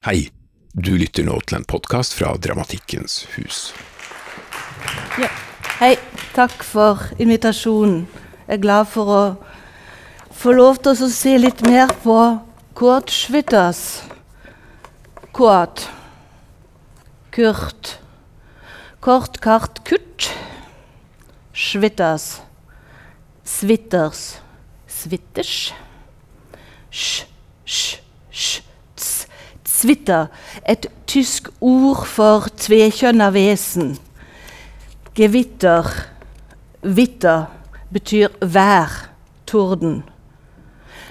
Hei, du lytter nå til en podkast fra Dramatikkens hus. Ja. Hei, takk for invitasjonen. Jeg er glad for å få lov til å se litt mer på Kurt Schwitters. Kurt. Kurt. Kort, kart, kurt. Schwitters. Switters. Switters. Sj, sj, sj. Zwitter, et tysk ord for tvekjønna vesen. Gewitter, vitter, betyr vær, torden.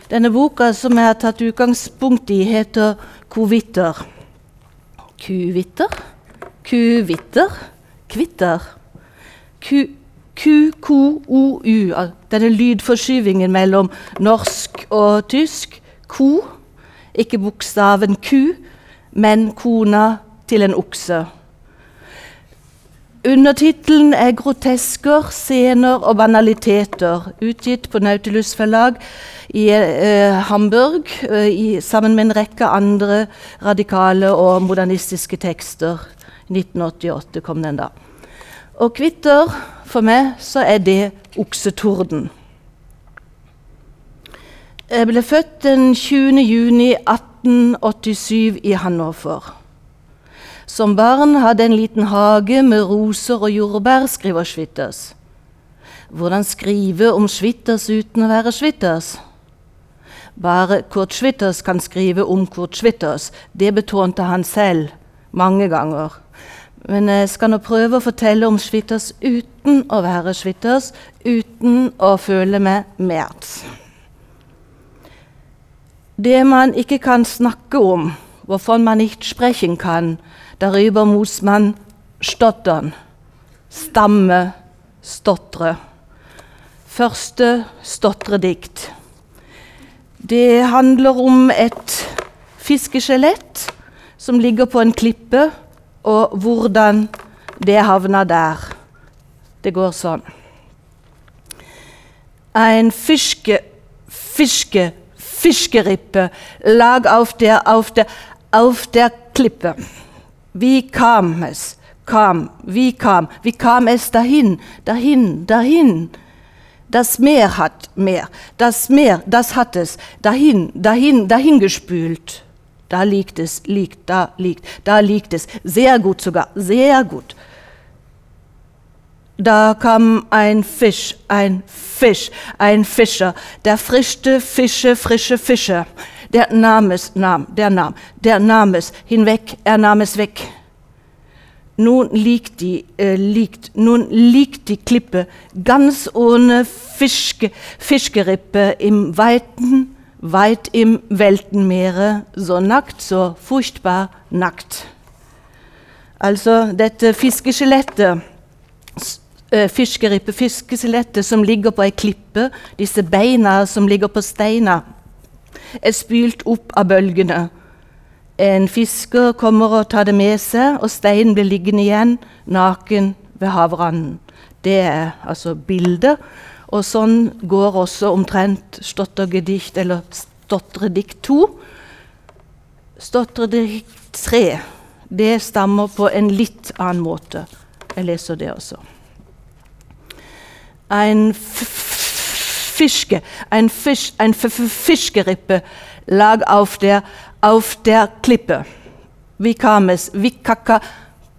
Denne boka som jeg har tatt utgangspunkt i, heter Kovitter. Kuvitter, kuvitter, kvitter. Q-Q-O-U, denne lydforskyvingen mellom norsk og tysk. Ko ikke bokstaven ku, men kona til en okse. Undertittelen er 'Grotesker, scener og banaliteter', utgitt på Nautilus forlag i eh, Hamburg eh, i, sammen med en rekke andre radikale og modernistiske tekster. 1988 kom den da. Og kvitter, for meg, så er det oksetorden. Jeg ble født den 20. juni 1887 i Hannover. Som barn hadde en liten hage med roser og jordbær, skriver Schwitters. Hvordan skrive om Schwitters uten å være Schwitters? Bare Kurt Schwitters kan skrive om Kurt Schwitters. Det betonte han selv mange ganger. Men jeg skal nå prøve å fortelle om Schwitters uten å være Schwitters, uten å føle meg Merz. Det man ikke kan snakke om, hvorfor man ikke sprechen kan, darüber muss man stottern. Stamme, stotre. Første stotredikt. Det handler om et fiskeskjelett som ligger på en klippe, og hvordan det havna der. Det går sånn. En fiske, fiske Fischgerippe lag auf der, auf der, auf der Klippe. Wie kam es? Kam, wie kam, wie kam es dahin, dahin, dahin? Das Meer hat Meer, das Meer, das hat es, dahin, dahin, dahin gespült. Da liegt es, liegt, da liegt, da liegt es, sehr gut sogar, sehr gut. Da kam ein Fisch, ein Fisch, ein Fischer, der frischte Fische, frische Fische. Der nahm es, nahm, der nahm, der nahm es hinweg, er nahm es weg. Nun liegt die, äh, liegt, nun liegt die Klippe ganz ohne Fischge, Fischgerippe im weiten, weit im Weltenmeere, so nackt, so furchtbar nackt. Altså dette fiskeskjelettet uh, fiskerippe, fiskeskjelettet som ligger på ei klippe, disse beina som ligger på steina, er spylt opp av bølgene. En fisker kommer og tar det med seg, og steinen blir liggende igjen naken ved havranden. Det er altså bildet. Og sånn går også omtrent Stottergedikt, eller Stotredikt 2. Stotredikt 3 det stammer på en litt annen måte. Jeg leser det også ein Fischke, ein Fisch, ein Fischgerippe lag auf der, auf der Klippe. Wie kam es? Wie kaka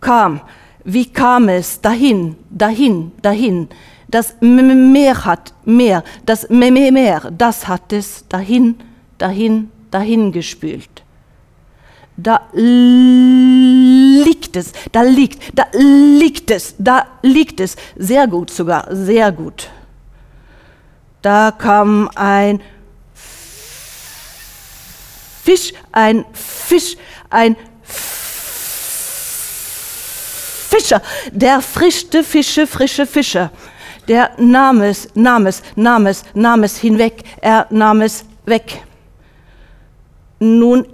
kam? Wie kam es dahin, dahin, dahin? Das Meer hat mehr, das Meer, das hat es dahin, dahin, dahin gespült. Da liegt es, da liegt, da liegt es, da liegt es. Sehr gut sogar, sehr gut. Da kam ein Fisch, ein Fisch, ein Fischer, der frischte Fische, frische Fische. Der nahm es, nahm es, nahm es, nahm es hinweg, er nahm es weg. Nun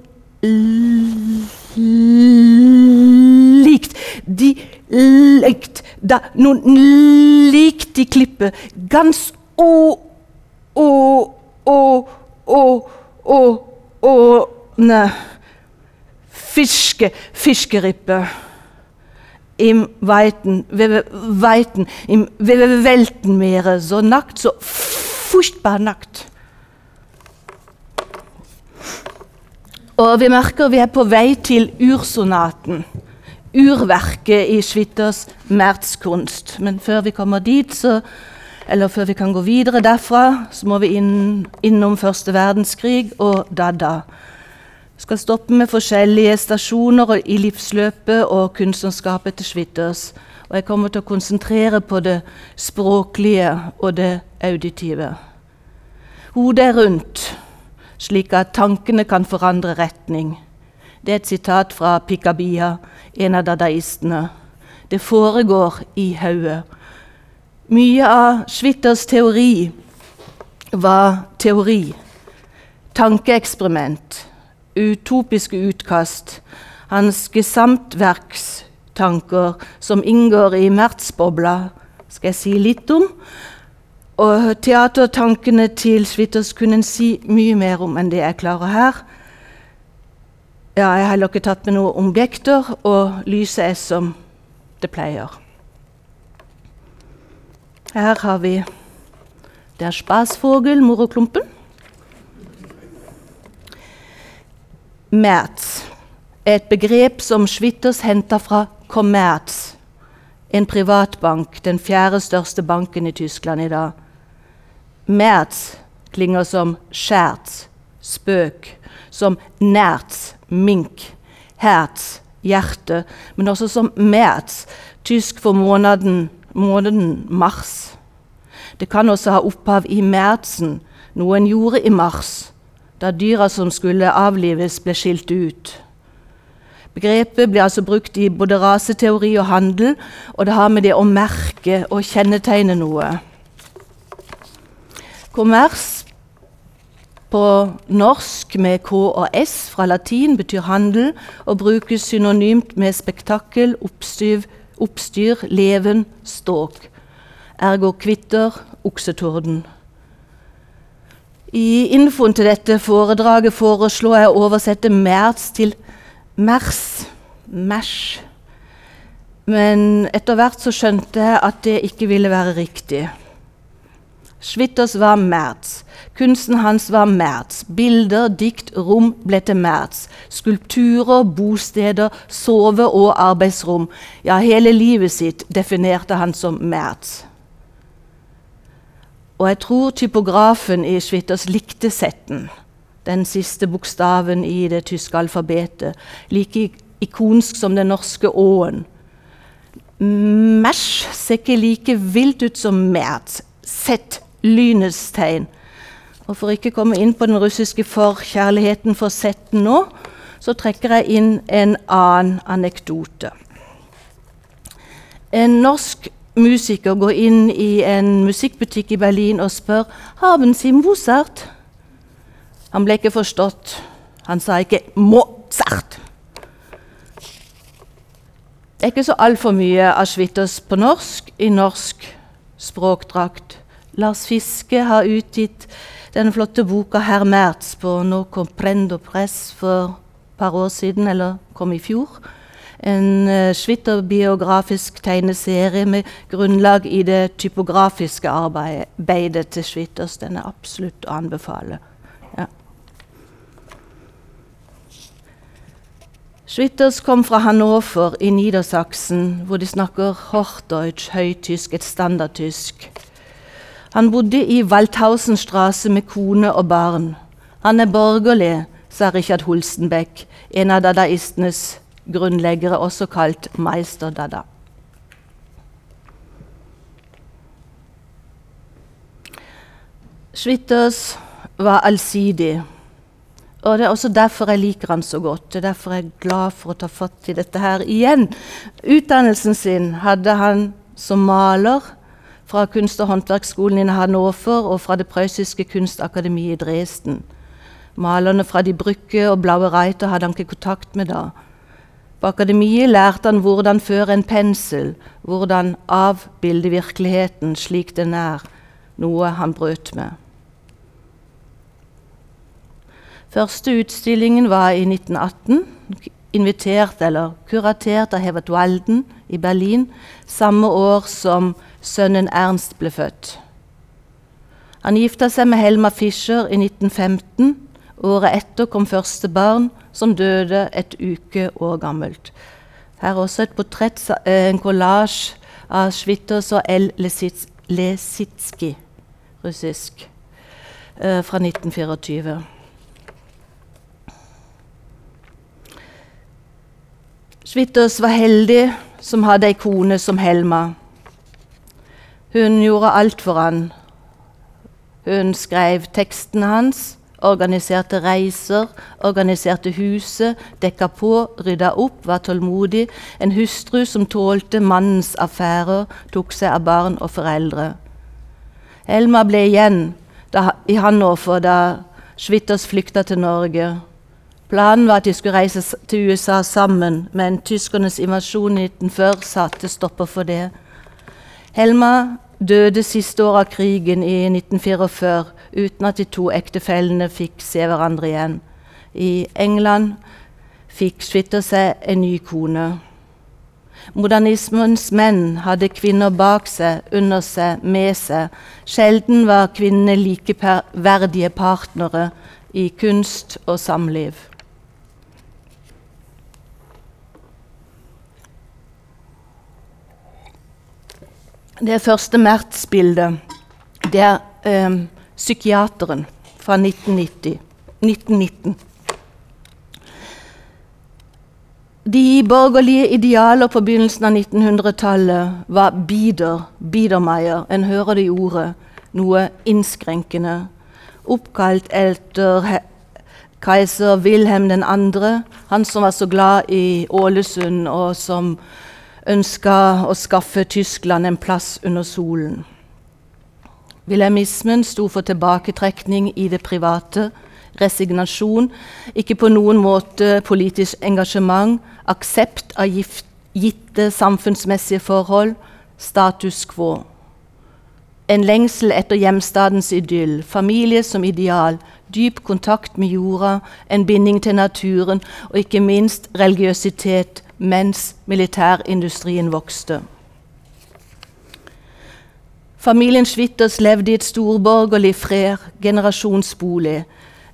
liegt, die liegt, da, nun liegt die Klippe ganz oh, oh, oh, oh, oh, oh, ne. Fiske, Fiskerippe. Im Weiten, Weiten, im Weltenmeere, so nackt, so furchtbar nackt. Og vi merker vi er på vei til ursonaten. Urverket i Schwitters Mertskunst. Men før vi kommer dit, så, eller før vi kan gå videre derfra, så må vi inn, innom første verdenskrig og Dada. Vi skal stoppe med forskjellige stasjoner i livsløpet og kunstnerskapet til Schwitters. Og jeg kommer til å konsentrere på det språklige og det auditive. Hodet er rundt slik at tankene kan forandre retning. Det er et sitat fra Pikabia, en av dadaistene. Det foregår i hodet. Mye av Schwitters teori var teori. Tankeeksperiment. Utopiske utkast. Hans gesamtverkstanker som inngår i Mertzbobla, skal jeg si litt om. Og teatertankene til Schwitters kunne en si mye mer om enn det jeg klarer her. Ja, jeg har heller ikke tatt med noen objekter, og lyset er som det pleier. Her har vi Der spasfogel, moroklumpen. Merz er et begrep som Schwitters henter fra Commerz, en privatbank, den fjerde største banken i Tyskland i dag. Merz klinger som skjærts, spøk, som nærts, mink, herz, hjerte, men også som merz, tysk for måneden, måneden mars. Det kan også ha opphav i merzen, noe en gjorde i mars, da dyra som skulle avlives, ble skilt ut. Begrepet blir altså brukt i både raseteori og handel, og det har med det å merke og kjennetegne noe. Kommers på norsk med K og S fra latin betyr handel og brukes synonymt med spektakkel, oppstyr, oppstyr leven, ståk. Ergo kvitter, oksetorden. I infoen til dette foredraget foreslår jeg å oversette merz til mers, mers. Men etter hvert så skjønte jeg at det ikke ville være riktig. Schwitters var Merz. Kunsten hans var Merz. Bilder, dikt, rom ble til Merz. Skulpturer, bosteder, sove- og arbeidsrom. Ja, hele livet sitt definerte han som Merz. Og jeg tror typografen i Schwitters likte setten, den siste bokstaven i det tyske alfabetet, like ikonsk som den norske Å-en. Mæsj ser ikke like vilt ut som Merz. Sett lynets tegn. Og For ikke å komme inn på den russiske forkjærligheten for setten nå, så trekker jeg inn en annen anekdote. En norsk musiker går inn i en musikkbutikk i Berlin og spør «Haben Sie Mozart. Han ble ikke forstått. Han sa ikke 'Mozart'. Det er ikke så altfor mye av Schwitters på norsk i norsk språkdrakt. Lars Fiske har utgitt denne flotte boka 'Herr Mertz' på No Comprendo Press for et par år siden, eller kom i fjor. En uh, Schwitter-biografisk tegneserie med grunnlag i det typografiske arbeidet til Schwitters. Den er absolutt å anbefale. Ja. Schwitters kom fra Hannover i Niedersachsen, hvor de snakker Hochdeutsch, høytysk, et standardtysk. Han bodde i Waldhausenstrasse med kone og barn. Han er borgerlig, sa Richard Holstenbeck, en av dadaistenes grunnleggere, også kalt Meisterdada. Schwitters var allsidig. Og Det er også derfor jeg liker han så godt. Det er derfor jeg er glad for å ta fatt i dette her igjen. Utdannelsen sin hadde han som maler fra kunst- og håndverksskolen i Hannover og fra det prøyssiske kunstakademiet i Dresden. Malerne fra De Brücke og Blaue Reiter hadde han ikke kontakt med da. På akademiet lærte han hvordan føre en pensel, hvordan avbilde virkeligheten slik den er, noe han brøt med. Første utstillingen var i 1918, invitert eller kuratert av Hevert Walden i Berlin samme år som sønnen Ernst ble født. Han gifta seg med Helma Fischer i 1915. Året etter kom første barn, som døde et uke år gammelt. Her er også et portrett, eh, en kollasj av Schwitters og L. Lesitsky, russisk, eh, fra 1924. Schwitters var heldig som hadde ei kone som Helma. Hun gjorde alt for han. Hun skrev tekstene hans, organiserte reiser, organiserte huset, dekka på, rydda opp, var tålmodig. En hustru som tålte mannens affærer, tok seg av barn og foreldre. Helma ble igjen da, i Hannover da Schwitters flykta til Norge. Planen var at de skulle reise til USA sammen, men tyskernes invasjon i 1940 satte stopper for det. Helma døde siste år av krigen i 1944 uten at de to ektefellene fikk se hverandre igjen. I England fikk Schwitter seg en ny kone. Modernismens menn hadde kvinner bak seg, under seg, med seg. Sjelden var kvinnene likeverdige partnere i kunst og samliv. Det første Mertz-bildet det er eh, psykiateren fra 1990, 1919. De borgerlige idealer på begynnelsen av 1900-tallet var Bieder, Biedermeier. En hører det i ordet. Noe innskrenkende. Oppkalt etter keiser Wilhelm 2., han som var så glad i Ålesund, og som ønska å skaffe Tyskland en plass under solen. Wilhelmismen sto for tilbaketrekning i det private, resignasjon, ikke på noen måte politisk engasjement, aksept av gitte samfunnsmessige forhold, status quo. En lengsel etter hjemstadens idyll, familie som ideal, dyp kontakt med jorda, en binding til naturen og ikke minst religiøsitet mens militærindustrien vokste. Familien Schwitters levde i et storborgerlig fred, generasjonsbolig.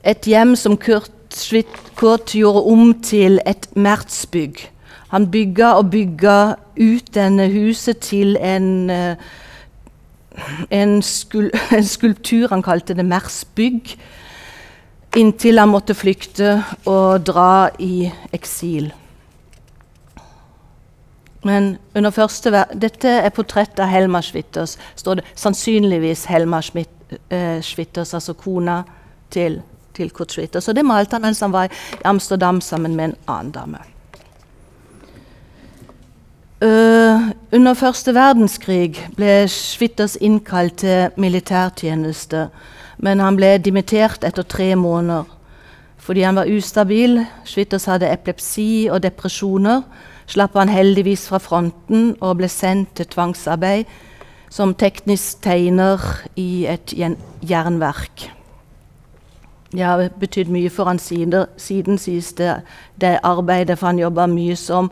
Et hjem som Kurt, Kurt gjorde om til et Mertsbygg. Han bygga og bygga ut denne huset til en, eh, en, skul en skulptur han kalte det Mersbygg, inntil han måtte flykte og dra i eksil. Men under første Dette er portrett av Helma Schwitters. står det sannsynligvis Helma Schmitt, eh, Schwitters, altså kona til, til Kurt Schwitters. Og det malte han mens han var i Amsterdam sammen med en annen dame. Uh, under første verdenskrig ble Schwitters innkalt til militærtjeneste, men han ble dimittert etter tre måneder fordi han var ustabil. Schwitters hadde epilepsi og depresjoner slapp han heldigvis fra fronten og ble sendt til tvangsarbeid som teknisk tegner i et jernverk. Det har betydd mye for han siden, siden sies det, det arbeidet, for han jobba mye som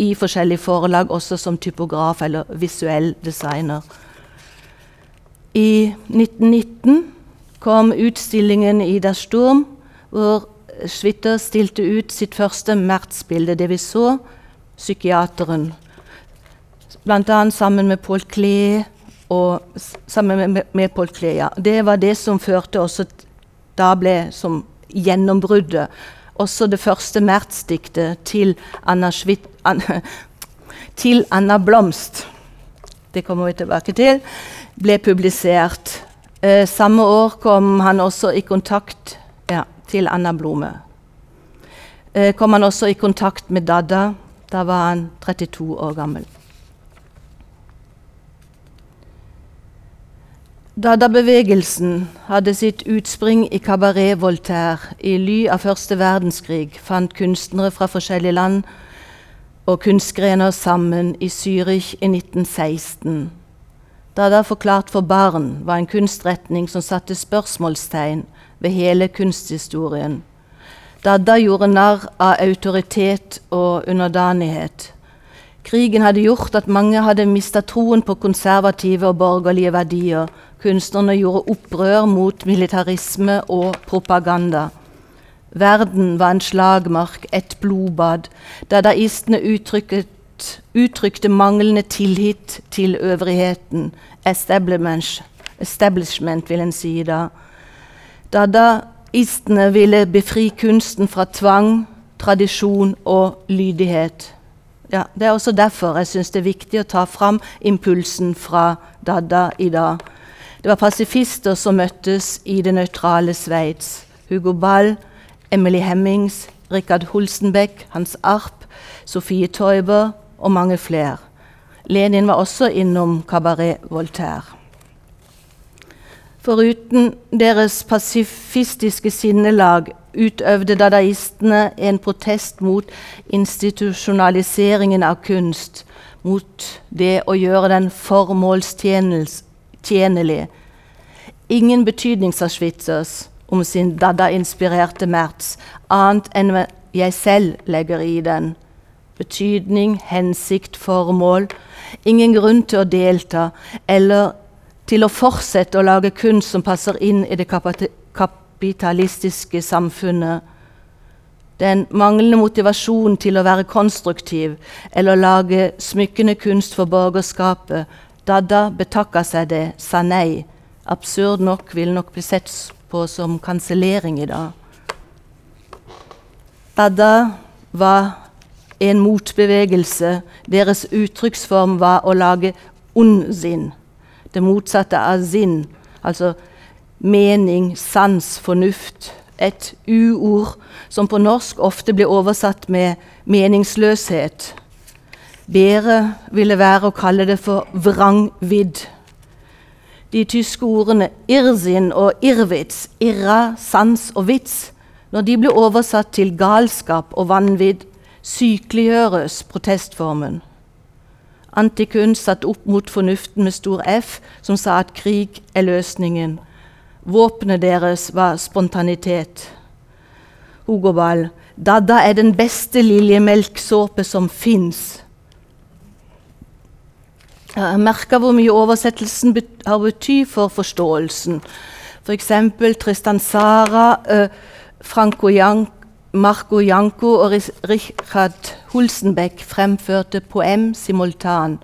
i forskjellige forlag, også som typograf eller visuell designer. I 1919 kom utstillingen i Der Sturm, hvor Schwitter stilte ut sitt første Mertz-bilde. Det vi så, psykiateren. Bl.a. sammen med Paul Klee. Og sammen med, med Paul Klee, ja. Det var det som førte også Da ble som gjennombruddet. Også det første Mertz-diktet til Anna, Schwitt, an, til Anna Blomst, det kommer vi tilbake til, ble publisert. Eh, samme år kom han også i kontakt ja, til Anna Blome. Eh, kom han også i kontakt med Dada, da var han 32 år gammel. Dada-bevegelsen hadde sitt utspring i Cabaret Voltaire. I ly av første verdenskrig fant kunstnere fra forskjellige land og kunstgrener sammen i Zürich i 1916. Dada forklart for barn var en kunstretning som satte spørsmålstegn ved hele kunsthistorien. Dada gjorde narr av autoritet og underdanighet. Krigen hadde gjort at mange hadde mista troen på konservative og borgerlige verdier. Kunstnerne gjorde opprør mot militarisme og propaganda. Verden var en slagmark, et blodbad. Dadaistene uttrykte, uttrykte manglende tillit til øvrigheten. Establishment, establishment vil en si da. Dadaistene ville befri kunsten fra tvang, tradisjon og lydighet. Ja, det er også derfor jeg syns det er viktig å ta fram impulsen fra Dada i dag. Det var pasifister som møttes i det nøytrale Sveits. Hugo Ball, Emily Hemmings, Richard Holstenbeck, Hans Arp, Sofie Teuber og mange flere. Lenin var også innom Cabaret Voltaire. Foruten deres pasifistiske sinnelag utøvde dadaistene en protest mot institusjonaliseringen av kunst, mot det å gjøre den formålstjenlig. Ingen betydning, sa Schwitzers om sin dada-inspirerte Merz, annet enn jeg selv legger i den. Betydning, hensikt, formål. Ingen grunn til å delta eller til å fortsette å lage kunst som passer inn i det kapitalistiske samfunnet. Den manglende motivasjonen til å være konstruktiv eller lage smykkende kunst for borgerskapet. Dada betakka seg det, sa nei. Absurd nok vil nok bli sett på som kansellering i dag. Dada var en motbevegelse. Deres uttrykksform var å lage ondsinn. Det motsatte av sinn, altså mening, sans, fornuft. Et u-ord som på norsk ofte blir oversatt med meningsløshet. Bedre ville være å kalle det for vrangvidd. De tyske ordene irrsinn og irrvits, irra, sans og vits, når de blir oversatt til galskap og vanvidd, sykeliggjøres protestformen. Antikunst satt opp mot fornuften med stor F, som sa at krig er løsningen. Våpenet deres var spontanitet. Hugo Ball, Dada er den beste liljemelksåpe som fins. Jeg merker hvor mye oversettelsen har betydd for forståelsen. F.eks. For Tristan Sara, uh, Franco Jan Marco Janko og Richard Hulsenbeck fremførte poem simultan.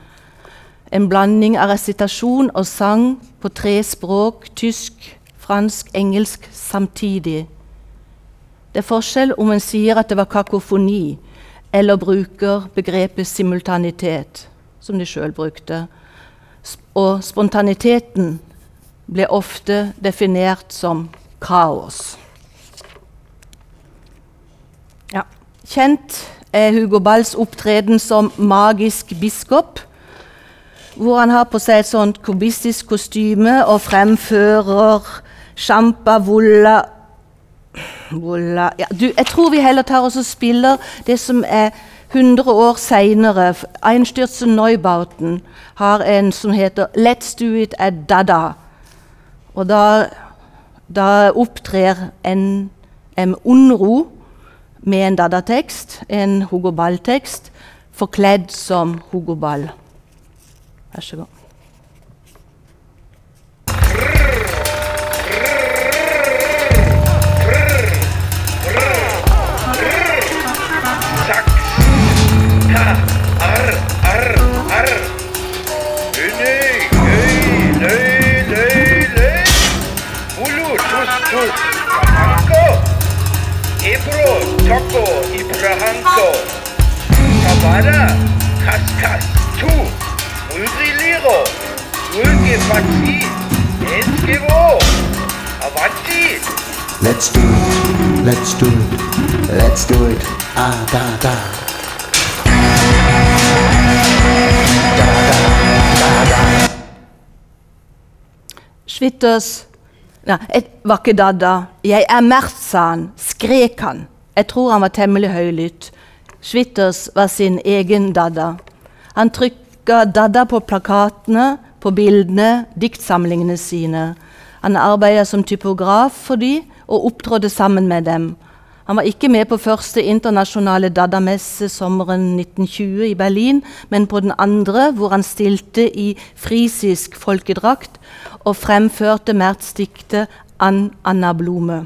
En blanding av resitasjon og sang på tre språk tysk, fransk, engelsk samtidig. Det er forskjell om en sier at det var kakofoni, eller bruker begrepet simultanitet, som de sjøl brukte. Og spontaniteten ble ofte definert som kaos. Ja. Kjent er Hugo Balls opptreden som magisk biskop hvor han har på seg et sånt kubistisk kostyme og fremfører Champa Vulla Vulla ja, du, Jeg tror vi heller tar oss og spiller det som er 100 år seinere. Einstürzen Neubauten har en som heter 'Let's do it at Dada'. Og da, da opptrer en, en Unro med en Dada-tekst, en Hugo Ball-tekst, forkledd som Hugo Ball. Vær så god. Taco Ibrahanko Kavara Kaskas Tu Mulriliro Ulge Fatsi Enskevo Avanti Let's do it, let's do it, let's do it, ah da da. Schwitters Nei, jeg var ikke Dada. Jeg er Mert, sa han. Skrek han. Jeg tror han var temmelig høylytt. Schwitters var sin egen Dada. Han trykka Dada på plakatene, på bildene, diktsamlingene sine. Han arbeidet som typograf for de og opptrådte sammen med dem. Han var ikke med på første internasjonale Dada-messe sommeren 1920 i Berlin, men på den andre, hvor han stilte i frisisk folkedrakt og fremførte Merts diktet An Anna Blume.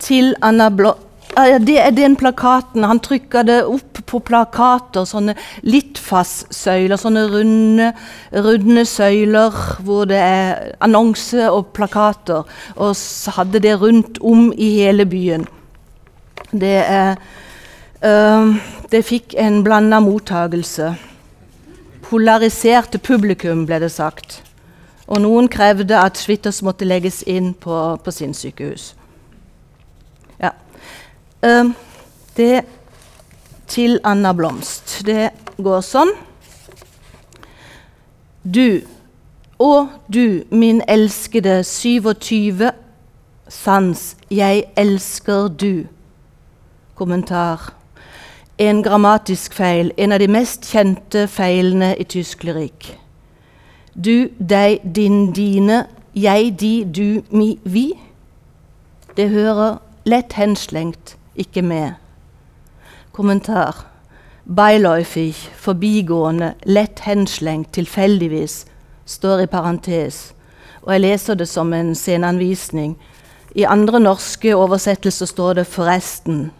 Til Anna Blo ja, det er den plakaten. Han trykka det opp på plakater, sånne Litfas-søyler, sånne runde, runde, søyler hvor det er annonse og plakater. Og så hadde det rundt om i hele byen. Det, er, øh, det fikk en blanda mottagelse. Polariserte publikum, ble det sagt. Og noen krevde at Schwitters måtte legges inn på, på sinnssykehus. Uh, det til Anna Blomst. Det går sånn. Du, å du, min elskede 27 sans, jeg elsker du. Kommentar. En grammatisk feil, en av de mest kjente feilene i tysk lyrikk. Du, deg, din, dine, jeg, de, du, mi, vi. Det hører lett henslengt ikke med. Kommentar. Beiläufig, forbigående, lett henslengt, tilfeldigvis, står i parentes. Og jeg leser det som en sceneanvisning. I andre norske oversettelser står det 'forresten'.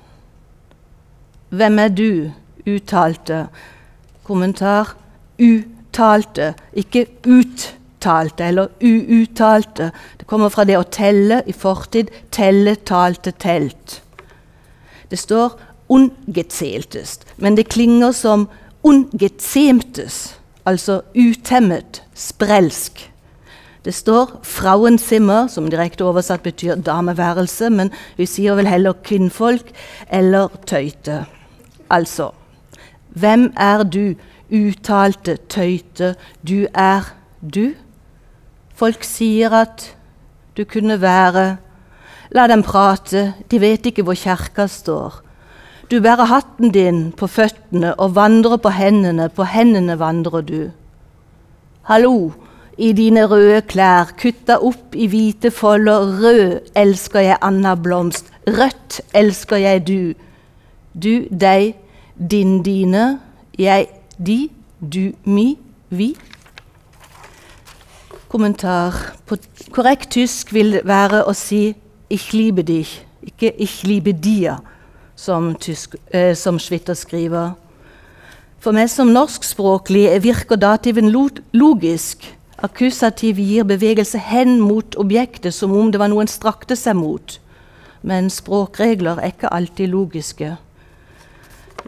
Hvem er du? uttalte. Kommentar. Uttalte, ikke uttalte eller uuttalte. Det kommer fra det å telle i fortid. Telle, talte, telt. Det står 'ungezähltest', men det klinger som 'ungezähmtes', altså utemmet, sprelsk. Det står 'Frauenzimmer', som direkte oversatt betyr dameværelse, men vi sier vel heller kvinnfolk eller tøyte. Altså Hvem er du? Uttalte tøyte. Du er du. Folk sier at du kunne være La dem prate, de vet ikke hvor kjerka står. Du bærer hatten din på føttene og vandrer på hendene, på hendene vandrer du. Hallo, i dine røde klær, kutta opp i hvite folder, rød elsker jeg Anna Blomst, rødt elsker jeg du. Du, deg, din, dine, jeg, de, du, mi, vi. Kommentar. På korrekt tysk vil være å si 'ich liebe dich', ikke 'ich liebe dir', som, tysk, eh, som Schwitter skriver. For meg som norskspråklig virker dativen logisk. Akkusativ gir bevegelse hen mot objektet, som om det var noen strakte seg mot. Men språkregler er ikke alltid logiske.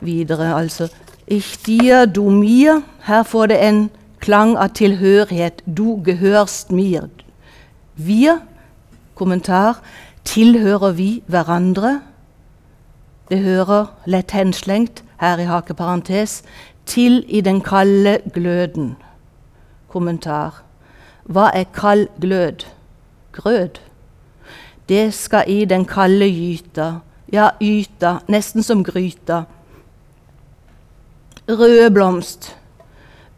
Videre, altså Ich dir, du mir. Her får det en klang av tilhørighet. Du gehørst mir. Wir, kommentar, Tilhører vi hverandre? Det hører lett henslengt, her i hakeparentes, til i den kalde gløden. Kommentar. Hva er kald glød? Grød. Det skal i den kalde gyta, ja, yta, nesten som gryta. Røde blomst.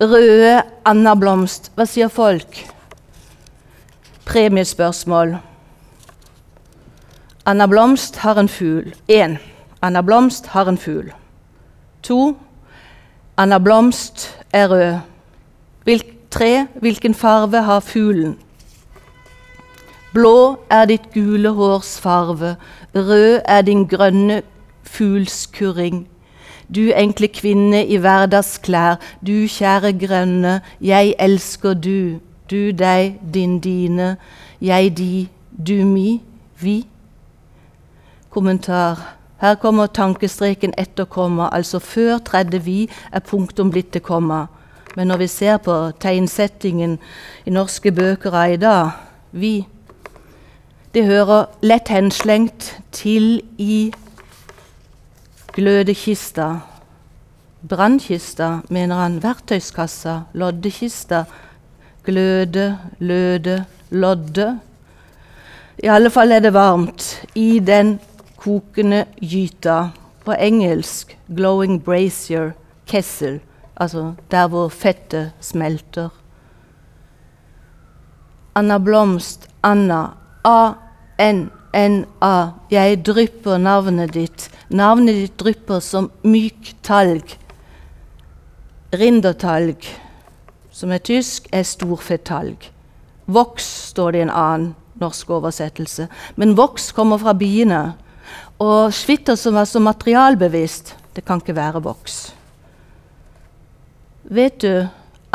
Røde andablomst. Hva sier folk? Premiespørsmål. Anna Blomst har en fugl. Én. Anna Blomst har en fugl. To. Anna Blomst er rød. Hvilk, tre. Hvilken farve har fuglen? Blå er ditt gule hårs farve, rød er din grønne fuglskurring. Du enkle kvinne i hverdagsklær, du kjære grønne, jeg elsker du, du deg, din dine, jeg de, du mi, vi. Kommentar. Her kommer tankestreken etter komma, altså før tredje vi er punktum blitt til komma. Men når vi ser på tegnsettingen i norske bøker i dag, vi Det hører lett henslengt til i glødekista. Brannkista, mener han. Verktøyskassa. Loddekista. Gløde, løde, lodde. I alle fall er det varmt i den kokende gyta. På engelsk 'glowing brazier kessel', altså der hvor fettet smelter. Anna Blomst, Anna, A-N A-N-A. Jeg drypper navnet ditt. Navnet ditt drypper som myk talg. Rindertalg, som er tysk, er storfettalg. Voks står det i en annen norsk oversettelse. Men voks kommer fra biene. Og Schwitter, som var så materialbevisst, det kan ikke være voks. Vet du,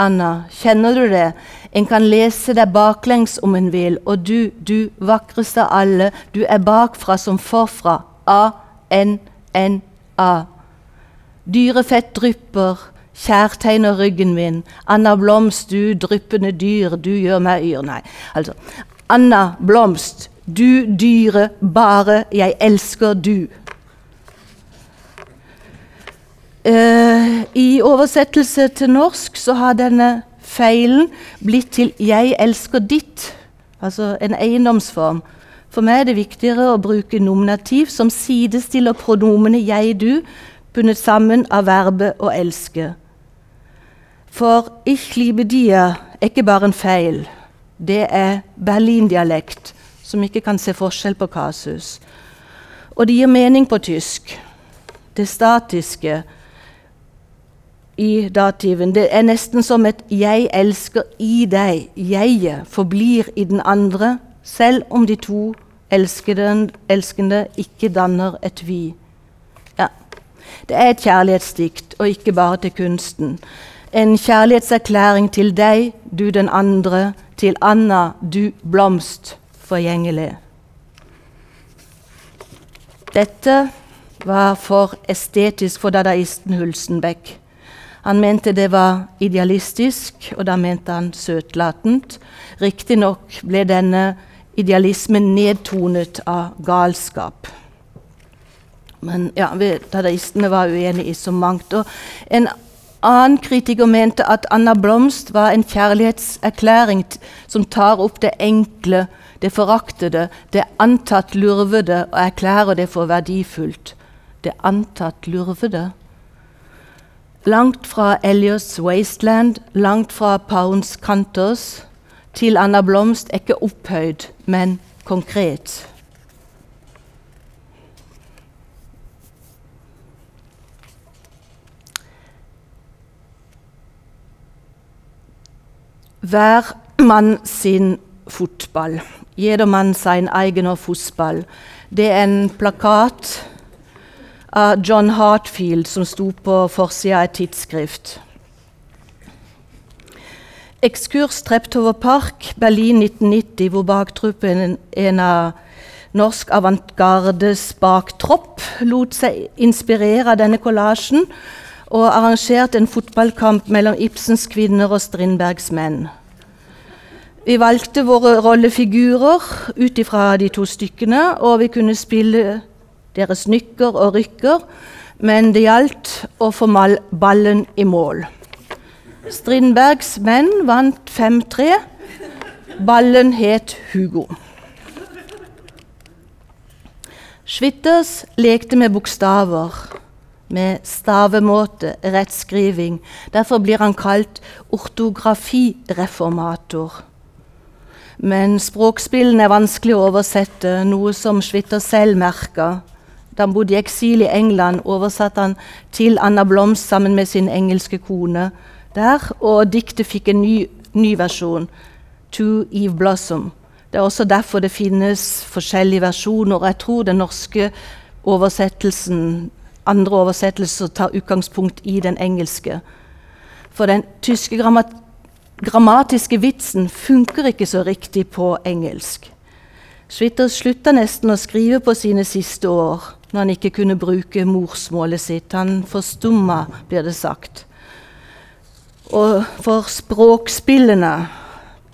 Anna, kjenner du det? En kan lese deg baklengs om en vil, og du, du vakreste av alle, du er bakfra som forfra. A-N-N-A. Dyrefett drypper, kjærtegner ryggen min. Anna Blomst, du dryppende dyr, du gjør meg yr. Nei, altså. Anna Blomst, du dyre, bare jeg elsker du. Uh, I oversettelse til norsk så har denne feilen blitt til 'jeg elsker ditt', altså en eiendomsform. For meg er det viktigere å bruke nominativ som sidestiller pronomene 'jeg', 'du', bundet sammen av verbet 'å elske'. For 'ich liebe dir' er ikke bare en feil. Det er berlindialekt, som ikke kan se forskjell på kasus. Og det gir mening på tysk. Det statiske i dativen. Det er nesten som et 'jeg elsker i deg'. Jeget forblir i den andre, selv om de to elskede, elskende ikke danner et vi. Ja. Det er et kjærlighetsdikt, og ikke bare til kunsten. En kjærlighetserklæring til deg, du den andre, til Anna, du blomst forgjengelig. Dette var for estetisk for dadaisten Hulsenbeck. Han mente det var idealistisk, og da mente han søtlatent. Riktignok ble denne idealismen nedtonet av galskap. Men ja, dadaistene var uenige i så mangt. Og en annen kritiker mente at Anna Blomst var en kjærlighetserklæring som tar opp det enkle, det foraktede, det antatt lurvede, og erklærer det for verdifullt. Det antatt lurvede. Langt fra Elliot's Wasteland, langt fra Pounds Cantos til Anna Blomst er ikke opphøyd, men konkret. Hver mann sin fotball. Jeder mann sein eigener Fußball. Det er en plakat av John Hartfield som sto på forsida av et tidsskrift. Ekskurs Treptower Park, Berlin 1990, hvor baktruppen, en av norsk avantgardes baktropp, lot seg inspirere av denne kollasjen og arrangerte en fotballkamp mellom Ibsens kvinner og Strindbergs menn. Vi valgte våre rollefigurer ut ifra de to stykkene, og vi kunne spille deres nykker og rykker, men det gjaldt å få ballen i mål. Strindbergs menn vant 5-3. Ballen het Hugo. Schwitters lekte med bokstaver, med stavemåte, rettskriving. Derfor blir han kalt ortografireformator. Men språkspillene er vanskelig å oversette, noe som Schwitter selv merka. Da han bodde i eksil i England, oversatte han til Anna Blomst sammen med sin engelske kone der, og diktet fikk en ny, ny versjon, 'To Eve Blossom'. Det er også derfor det finnes forskjellige versjoner. Jeg tror den norske oversettelsen, andre oversettelser tar utgangspunkt i den engelske. For den tyske grammat grammatiske vitsen funker ikke så riktig på engelsk. Schwitter slutta nesten å skrive på sine siste år når han ikke kunne bruke morsmålet sitt. Han forstumma, blir det sagt. Og for språkspillene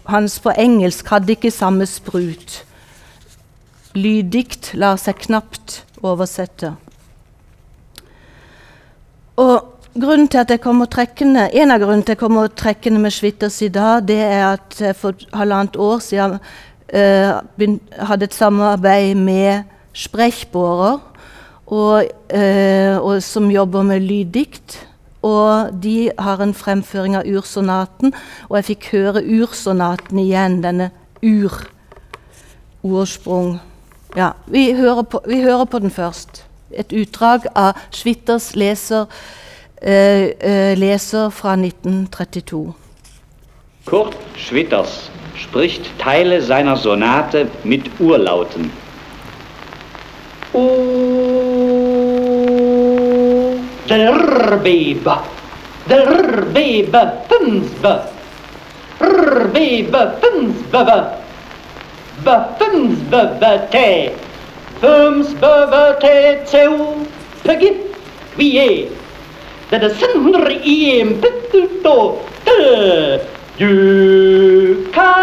hans på engelsk hadde ikke samme sprut. Lyddikt lar seg knapt oversette. Og grunnen til at jeg kommer trekkende, En av grunnene til at jeg kommer trekkende med Schwitters i dag, det er at jeg for halvannet år siden uh, hadde et samarbeid med Sprechborer, og, uh, og som jobber med lyddikt. Og de har en fremføring av ursonaten, og jeg fikk høre ursonaten igjen, denne ur-ordsprung. Ja, vi hører, på, vi hører på den først. Et utdrag av Schwitters leser, eh, eh, Äh, äh, leser fra 1932. Kurt Schwitters spricht Teile seiner Sonate mit Urlauten. O Derbeba, Derbeba, Pimsbe, Rbeba, Pimsbebe, Bepimsbebe, Te, Pimsbebe, Te, Zeu, Pegit, Quie, that the Sunhunr Iem Pipto Duka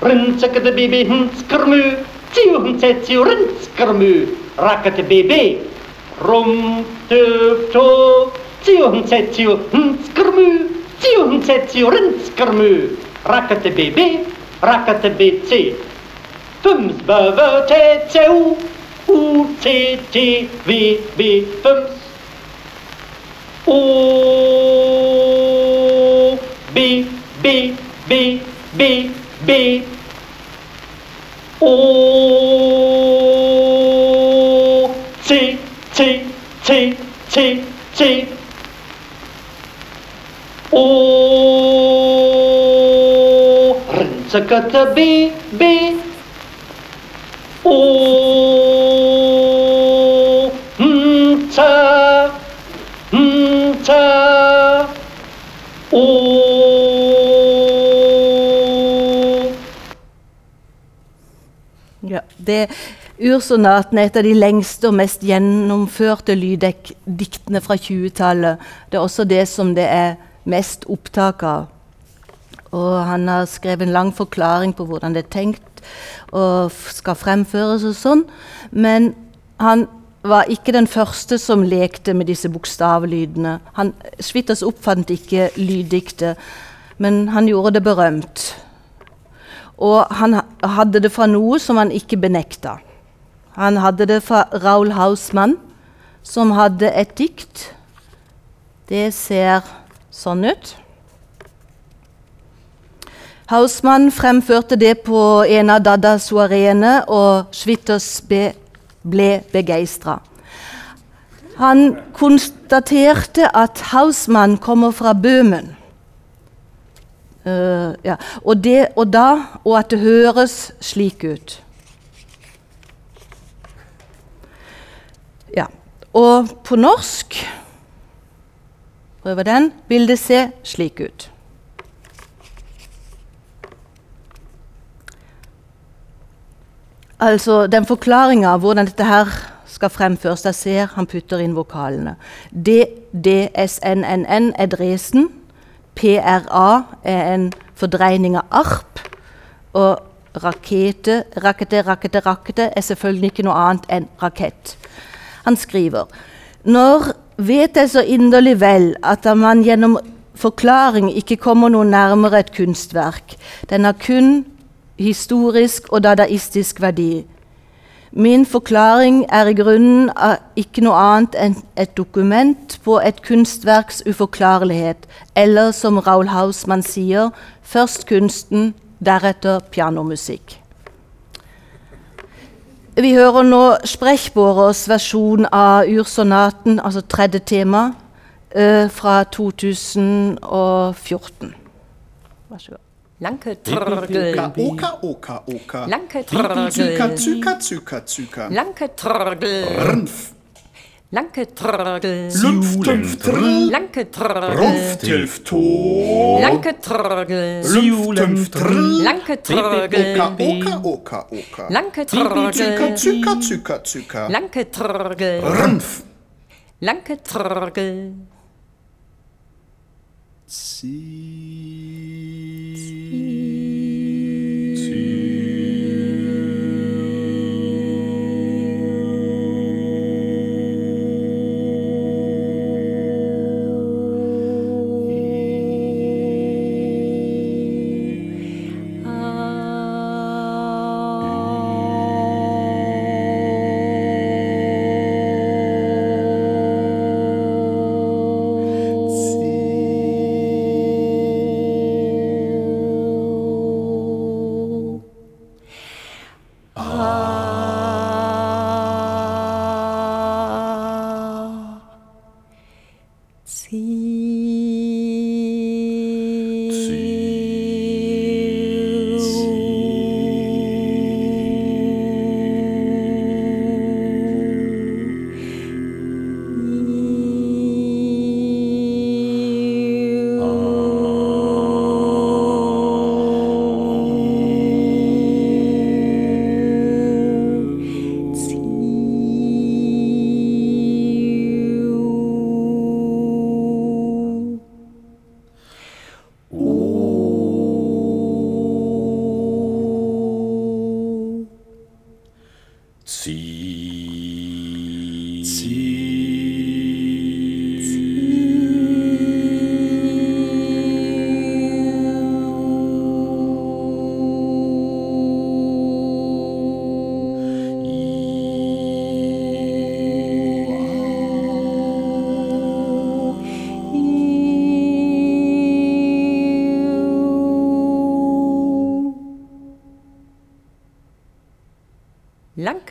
Rinsak the baby Hinskermu Tio Hinsetio Rinskermu Racket baby Rum Tupto Tio Hinsetio Hinskermu Tio Hinsetio Rinskermu Racket baby Racket BC Fums Bava Tetseu UCTVB Fums O B B B B B. O T T T T T. O Rinzakata B B. O det Ursonaten er et av de lengste og mest gjennomførte lyddiktene fra 20-tallet. Det er også det som det er mest opptak av. Og han har skrevet en lang forklaring på hvordan det er tenkt og skal fremføres og sånn. Men han var ikke den første som lekte med disse bokstavlydene. Han, Schwitters oppfant ikke lyddiktet, men han gjorde det berømt. Og han hadde det fra noe som han ikke benekta. Han hadde det fra Raul Hausmann, som hadde et dikt. Det ser sånn ut. Hausmann fremførte det på en av Dada-soareene, og Schwitters be, ble begeistra. Han konstaterte at Hausmann kommer fra Bøhmen. Eh, ja. og, det, og da Og at det høres slik ut. Ja. Og på norsk Prøver den. Vil det se slik ut. Altså den forklaringa av hvordan dette her skal fremføres. Der ser han putter inn vokalene. D-D-S-N-N-N er Dresden. PRA er en fordreining av arp. Og rakete, rakete, rakete, rakete er selvfølgelig ikke noe annet enn rakett. Han skriver Når vet jeg så inderlig vel at man gjennom forklaring ikke kommer noe nærmere et kunstverk. Den har kun historisk og dadaistisk verdi. Min forklaring er i grunnen av ikke noe annet enn et dokument på et kunstverks uforklarlighet, eller som Raoul Hausmann sier, først kunsten, deretter pianomusikk. Vi hører nå Sprechborers versjon av ursonaten, altså tredje tema, eh, fra 2014. Vær så god. Lanke Trgel. Oka, Oka, Oka. Lanke Trgel. Züka, Züka, Züka, Züka. Lanke Trgel. Rnf. Lanke Trgel. Lümpf, Tümpf, Trl. Lanke Trgel. Rumpf, Tilf, To. Lanke Trgel. Lümpf, Tümpf, Trl. Lanke Trgel. Oka, Oka, Oka, Oka. Lanke Trgel. Züka, Züka, Züka, Züka. Lanke Trgel. Rnf. Lanke Trgel. Sie.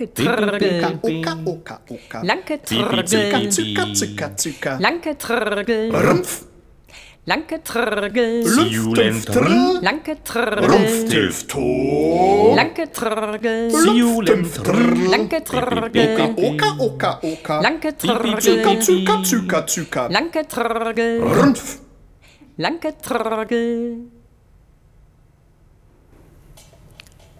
Lanke Trrgel. Oka, oka, oka. Lanke Trrgel. Zücker, zücker, zücker. Lanke Trrgel. Rumpf. Lanke Trrgel. Siulentrl. Lanke Trrgel. Rumpftilfto. Lanke Trrgel. Siulentrl. Lanke Trrgel. Oka, oka, oka. Lanke Trrgel. Zücker, zücker, zücker, zücker. Lanke Trrgel. Rumpf. Lanke Trrgel.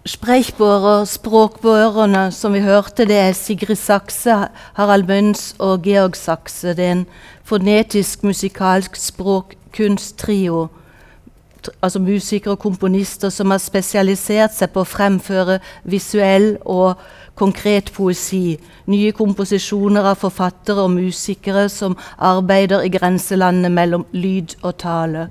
Sprechbårer, språkbårene som vi hørte, det er Sigrid Sakse, Harald Møns og Georg Sakse. Det er en fonetisk musikalsk språkkunsttrio. Tr- Altså musikere og komponister som har spesialisert seg på å fremføre visuell og konkret poesi. Nye komposisjoner av forfattere og musikere som arbeider i grenselandet mellom lyd og tale.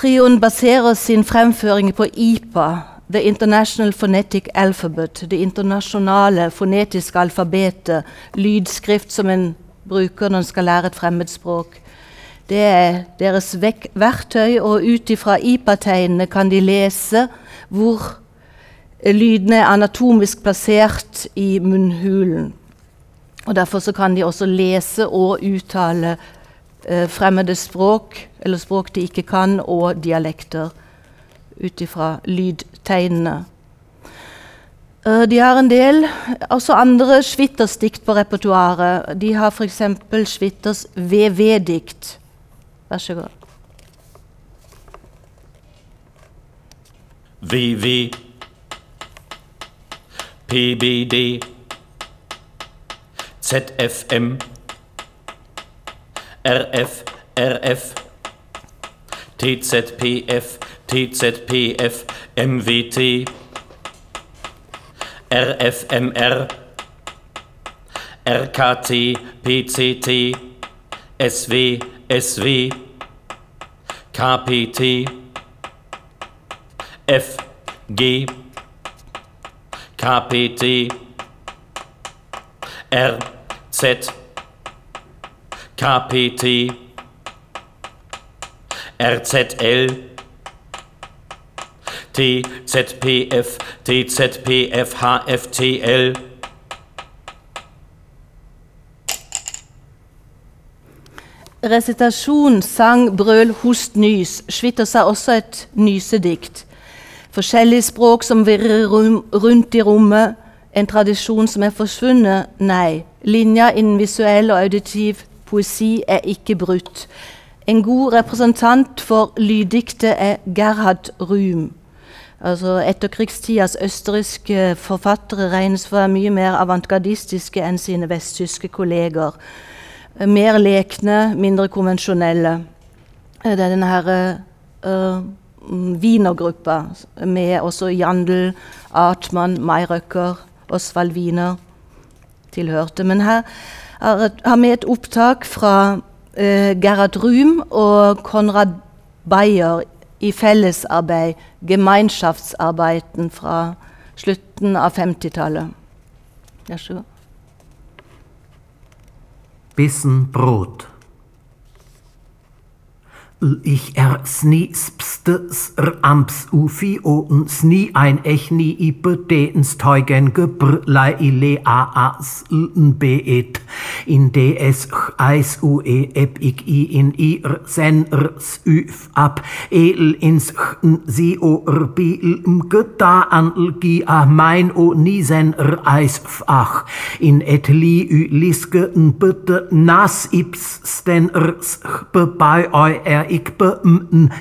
Trioen baserer sin fremføring på IPA, The International Phonetic Alphabet, det internasjonale fonetiske alfabetet, lydskrift som en bruker når en skal lære et fremmedspråk. Det er deres verktøy, og ut ifra IPA-tegnene kan de lese hvor lydene er anatomisk plassert i munnhulen. Og Derfor kan de også lese og uttale eh, fremmede språk, eller språk de ikke kan, og dialekter ut ifra lydtegnene. Eh, de har en del også andre Schwitters-dikt på repertoaret. De har f.eks. Schwitters VV-dikt. Vær så god. VV, PBD ZFM RF RF TZPF TZPF RFMR RKT PCT SW SW KPT F G. KPT R Z. KPT RZL TZPF TZPF HFTL Resitasjon, sang, brøl, host, nys. svitter seg også et nysedikt. Forskjellige språk som virrer rundt i rommet. En tradisjon som er forsvunnet? Nei. Linja innen visuell og auditiv poesi er ikke brutt. En god representant for lyddiktet er Gerhard Rühm. Altså Etterkrigstidas østerrikske forfattere regnes for å være mye mer avantgardistiske enn sine vesttyske kolleger. Mer lekne, mindre konvensjonelle. Eh, Det er denne her uh, Wiener-gruppa med også Jandl, Artmann, Mayrøcker, Osvald Wiener tilhørte. Men her har vi et opptak fra uh, Gerhard Ruhm og Konrad Beyer i fellesarbeid, Gemeinschaftsarbeiten, fra slutten av 50-tallet. Vær så god. Bissen Brot. Ich er snispstes er amps ufi oen sni ein echni ipe deens teugen gebrlei ile a as n beet in des eis u e ep ik i in ir sen r s üf ab. El ins n si o r bil m geta an l gi a mein o nisen r eis fach in et li u liske n bitte nas ips sten r s be bei oi er ik be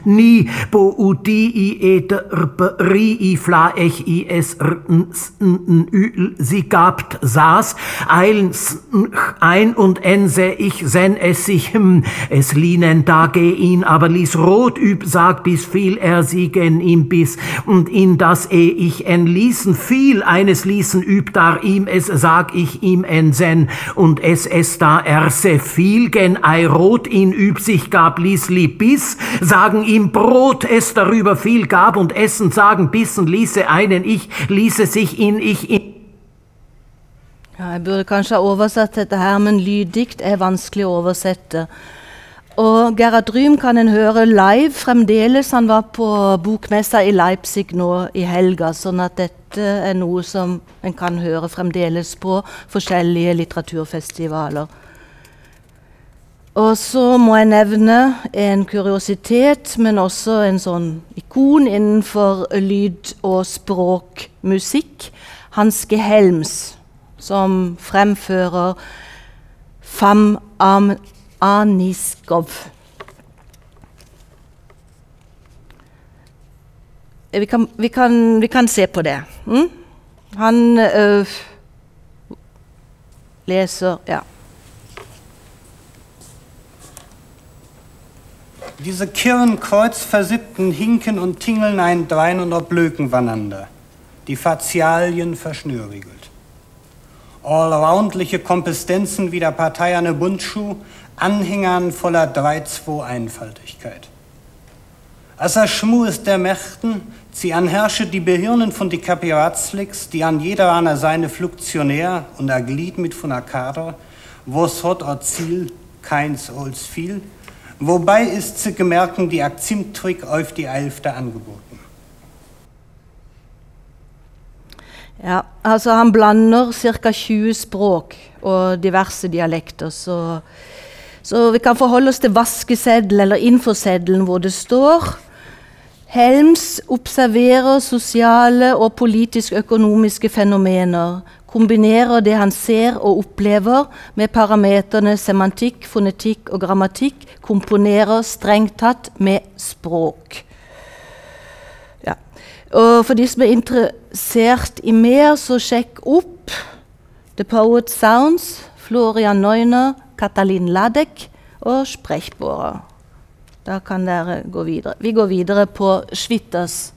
ni bo u di i e de r be ri i fla ech i es r n s n ü l sie gabt saß eilens n ch ein und ense ich sen es sich, hm, es lienen da geh ihn, aber ließ rot üb, sag bis viel er sie gen ihm bis, und in das eh ich en ließen viel eines ließen üb, dar ihm es sag ich ihm en sen, und es es da erse viel gen ei rot ihn üb sich gab, ließ lieb bis, sagen ihm Brot es darüber viel gab, und essen sagen bissen ließe einen ich, ließe sich in ich in Ja, jeg burde kanskje ha oversatt dette her, men lyddikt er vanskelig å oversette. Og Gerhard Rym kan en høre live fremdeles. Han var på bokmessa i Leipzig nå i helga, sånn at dette er noe som en kan høre fremdeles på forskjellige litteraturfestivaler. Og så må jeg nevne en kuriositet, men også en sånn ikon innenfor lyd- og språkmusikk. Hanske Helms, som fremfører Fam Am Aniskov. Eh, Vi kan, vi, kan, vi kan se på det. Mm? Han øh, leser Ja. Diese Kirren kreuzversippten hinken und tingeln ein drein und ob Blöken waneinander, die Fazialien verschnürriegelt. Allroundliche Kompetenzen wie der parteierne Bundschuh, Anhängern voller 3-2-Einfaltigkeit. Asser Schmu ist der Mächten, sie anherrsche die Behirnen von die Kapiratslicks, die an jeder einer seine Fluktionär und er Glied mit von a Kader, wo's hot a Ziel, keins als viel, wobei ist zu gemerken die Akzimtrick auf die Elfte angeboten. Ja, altså Han blander ca. 20 språk og diverse dialekter. Så, så vi kan forholde oss til vaskeseddel eller infoseddelen hvor det står Helms observerer sosiale og politisk-økonomiske fenomener. Kombinerer det han ser og opplever med parameterne semantikk, fonetikk og grammatikk. Komponerer strengt tatt med språk. Ja. Og for de som er interessert i mer, så sjekk opp The Poet Sounds, Florian Neuner, Katalin Ladek og Sprechbohrer. Da kan dere gå videre. Vi går videre på Schwitters.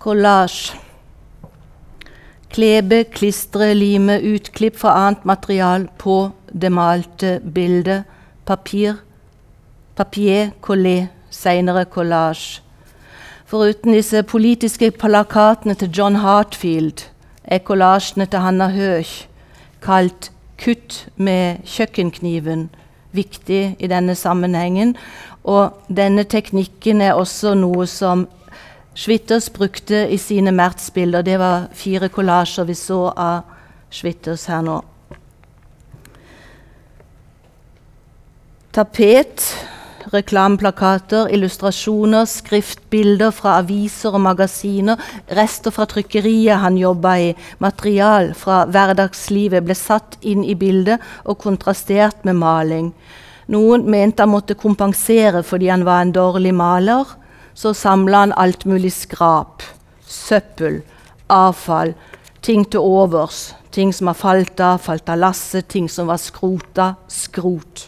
Collage. Klebe, klistre, lime, utklipp fra annet material på det malte bildet. Papir, papier, collé, senere collage. Foruten disse politiske plakatene til John Hartfield er kollasjene til Hanna Høch, kalt 'Kutt med kjøkkenkniven', viktig i denne sammenhengen. Og denne teknikken er også noe som Schwitters brukte i sine Mertz-bilder. Det var fire kollasjer vi så av Schwitters her nå. Tapet, reklameplakater, illustrasjoner, skriftbilder fra aviser og magasiner, rester fra trykkeriet han jobba i, material fra hverdagslivet ble satt inn i bildet og kontrastert med maling. Noen mente han måtte kompensere fordi han var en dårlig maler. Så samla han alt mulig skrap, søppel, avfall, ting til overs. Ting som har falt av, falt av lasset, ting som var skrota, skrot.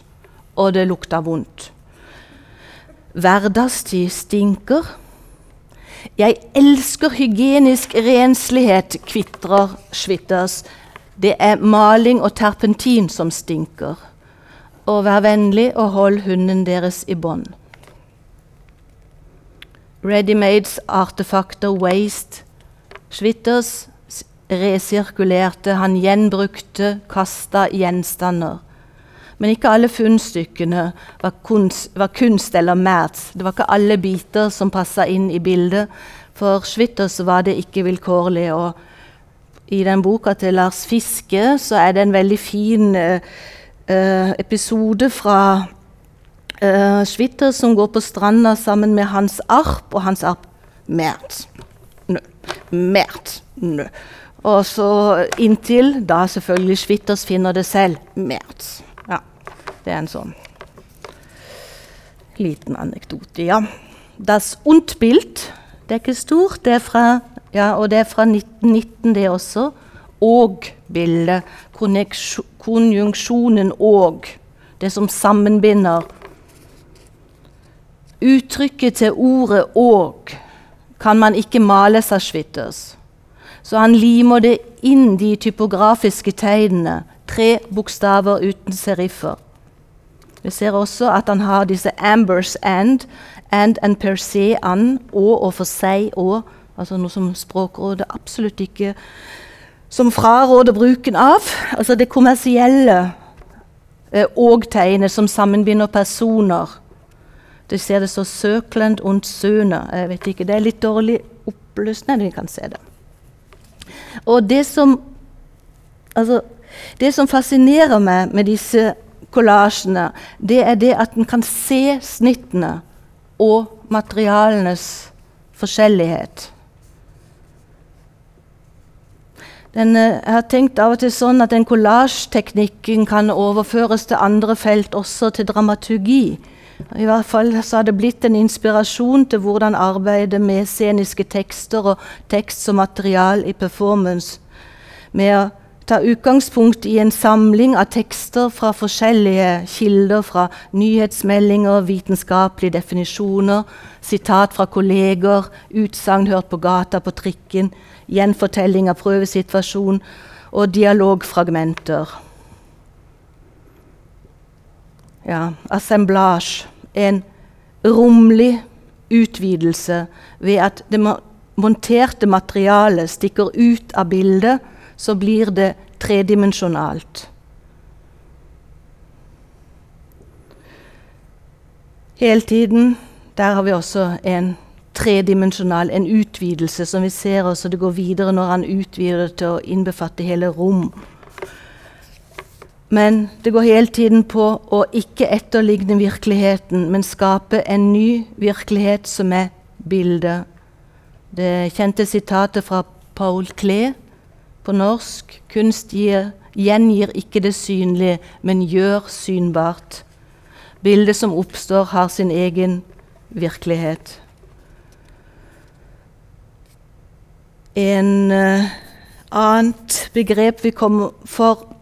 Og det lukta vondt. Hverdagstid stinker. Jeg elsker hygienisk renslighet, kvitrer Schwitters. Det er maling og terpentin som stinker. Og vær vennlig og hold hunden deres i bånd. Readymades, artefakter, waste. Schwitters resirkulerte, han gjenbrukte, kasta gjenstander. Men ikke alle funnstykkene var kunst, var kunst eller mats. Det var ikke alle biter som passa inn i bildet. For Schwitters var det ikke vilkårlig. Og i den boka til Lars Fiske så er det en veldig fin eh, eh, episode fra uh, Schwitter som går på stranda sammen med Hans Arp, og Hans Arp Mert. Nø. Mert. Nø. Og så inntil da selvfølgelig Schwitters finner det selv. Mert. Ja, det er en sånn liten anekdote. Ja. Das Undbild, det er ikke stort, det er fra, ja, og det er fra 1919 det også. Og-bildet, konjunksjonen og, det som sammenbinder. Uttrykket til ordet 'og' kan man ikke male, seg Schwitters. Så han limer det inn de typografiske tegnene, tre bokstaver uten seriffer. Vi ser også at han har disse ambers and, and and per se an, og og for seg og, altså noe som Språkrådet absolutt ikke som fraråder bruken av. Altså det kommersielle eh, og-tegnet som sammenbinder personer. Du ser det så 'Søklend und Søne'. Jeg vet ikke, Det er litt dårlig opplyst. Nei, vi kan se det. Og det som, altså, det som fascinerer meg med disse kollasjene, det er det at en kan se snittene og materialenes forskjellighet. Den, eh, jeg har tenkt av og til sånn at den kollasjteknikken kan overføres til andre felt, også til dramaturgi. I hvert fall så har det blitt en inspirasjon til hvordan arbeide med sceniske tekster og tekst som material i performance. Med å ta utgangspunkt i en samling av tekster fra forskjellige kilder, fra nyhetsmeldinger, vitenskapelige definisjoner, sitat fra kolleger, utsagn hørt på gata på trikken, gjenfortelling av prøvesituasjon og dialogfragmenter. Ja, assemblage. En romlig utvidelse ved at det monterte materialet stikker ut av bildet, så blir det tredimensjonalt. Hele tiden der har vi også en tredimensjonal, en utvidelse, som vi ser også det går videre når han utvider det til å innbefatte hele rom. Men det går hele tiden på å ikke etterligne virkeligheten, men skape en ny virkelighet som er bildet. Det kjente sitatet fra Paul Klee på norsk. Kunst gir, gjengir ikke det synlige, men gjør synbart. Bildet som oppstår, har sin egen virkelighet. En uh, annet begrep vi kommer for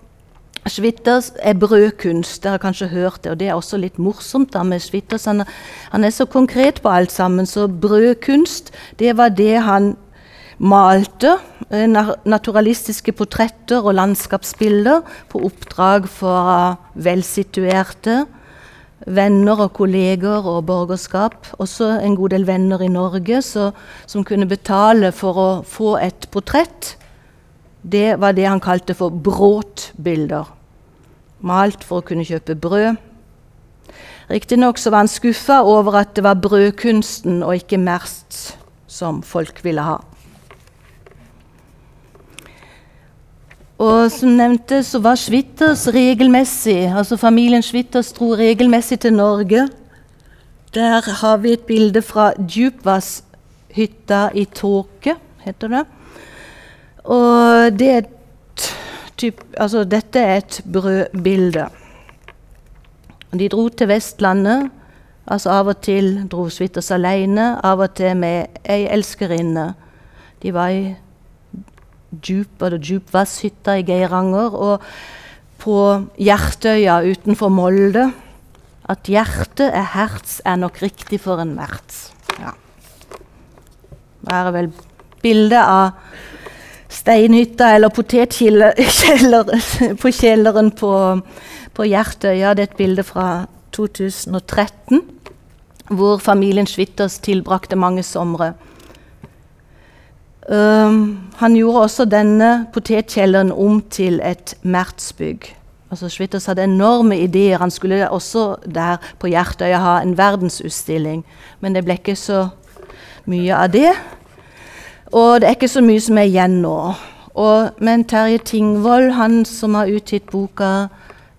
Schwitters er brødkunst. Dere har kanskje hørt det, og det er også litt morsomt da med Schwitters. Han, han er så konkret på alt sammen, så brødkunst, det var det han malte. eh, Naturalistiske portretter og landskapsbilder på oppdrag for velsituerte venner og kolleger og borgerskap. Også en god del venner i Norge så, som kunne betale for å få et portrett. Det var det han kalte for bråtbilder. Malt for å kunne kjøpe brød. Riktignok var han skuffa over at det var brødkunsten og ikke merst som folk ville ha. Og som nevnte, så var Schwitters regelmessig Altså familien Schwitters dro regelmessig til Norge. Der har vi et bilde fra Djupvasshytta i tåke, heter det. Og det er typ, altså dette er et brødbilde. De dro til Vestlandet. altså Av og til dro Switters alene, av og til med ei elskerinne. De var i djup, djupvasshytta i Geiranger og på Hjertøya utenfor Molde. At hjertet er herts, er nok riktig for en merts. Ja. Her er vel bildet av steinhytta eller potetkjeller på kjelleren på, på Hjertøya. Det er et bilde fra 2013, hvor familien Schwitters tilbrakte mange somre. Um, han gjorde også denne potetkjelleren om til et mertsbygg. Altså Schwitters hadde enorme ideer. Han skulle også der på Hjertøya ha en verdensutstilling, men det ble ikke så mye av det. Og det er ikke så mye som er igjen nå. Og, men Terje Tingvoll, han som har utgitt boka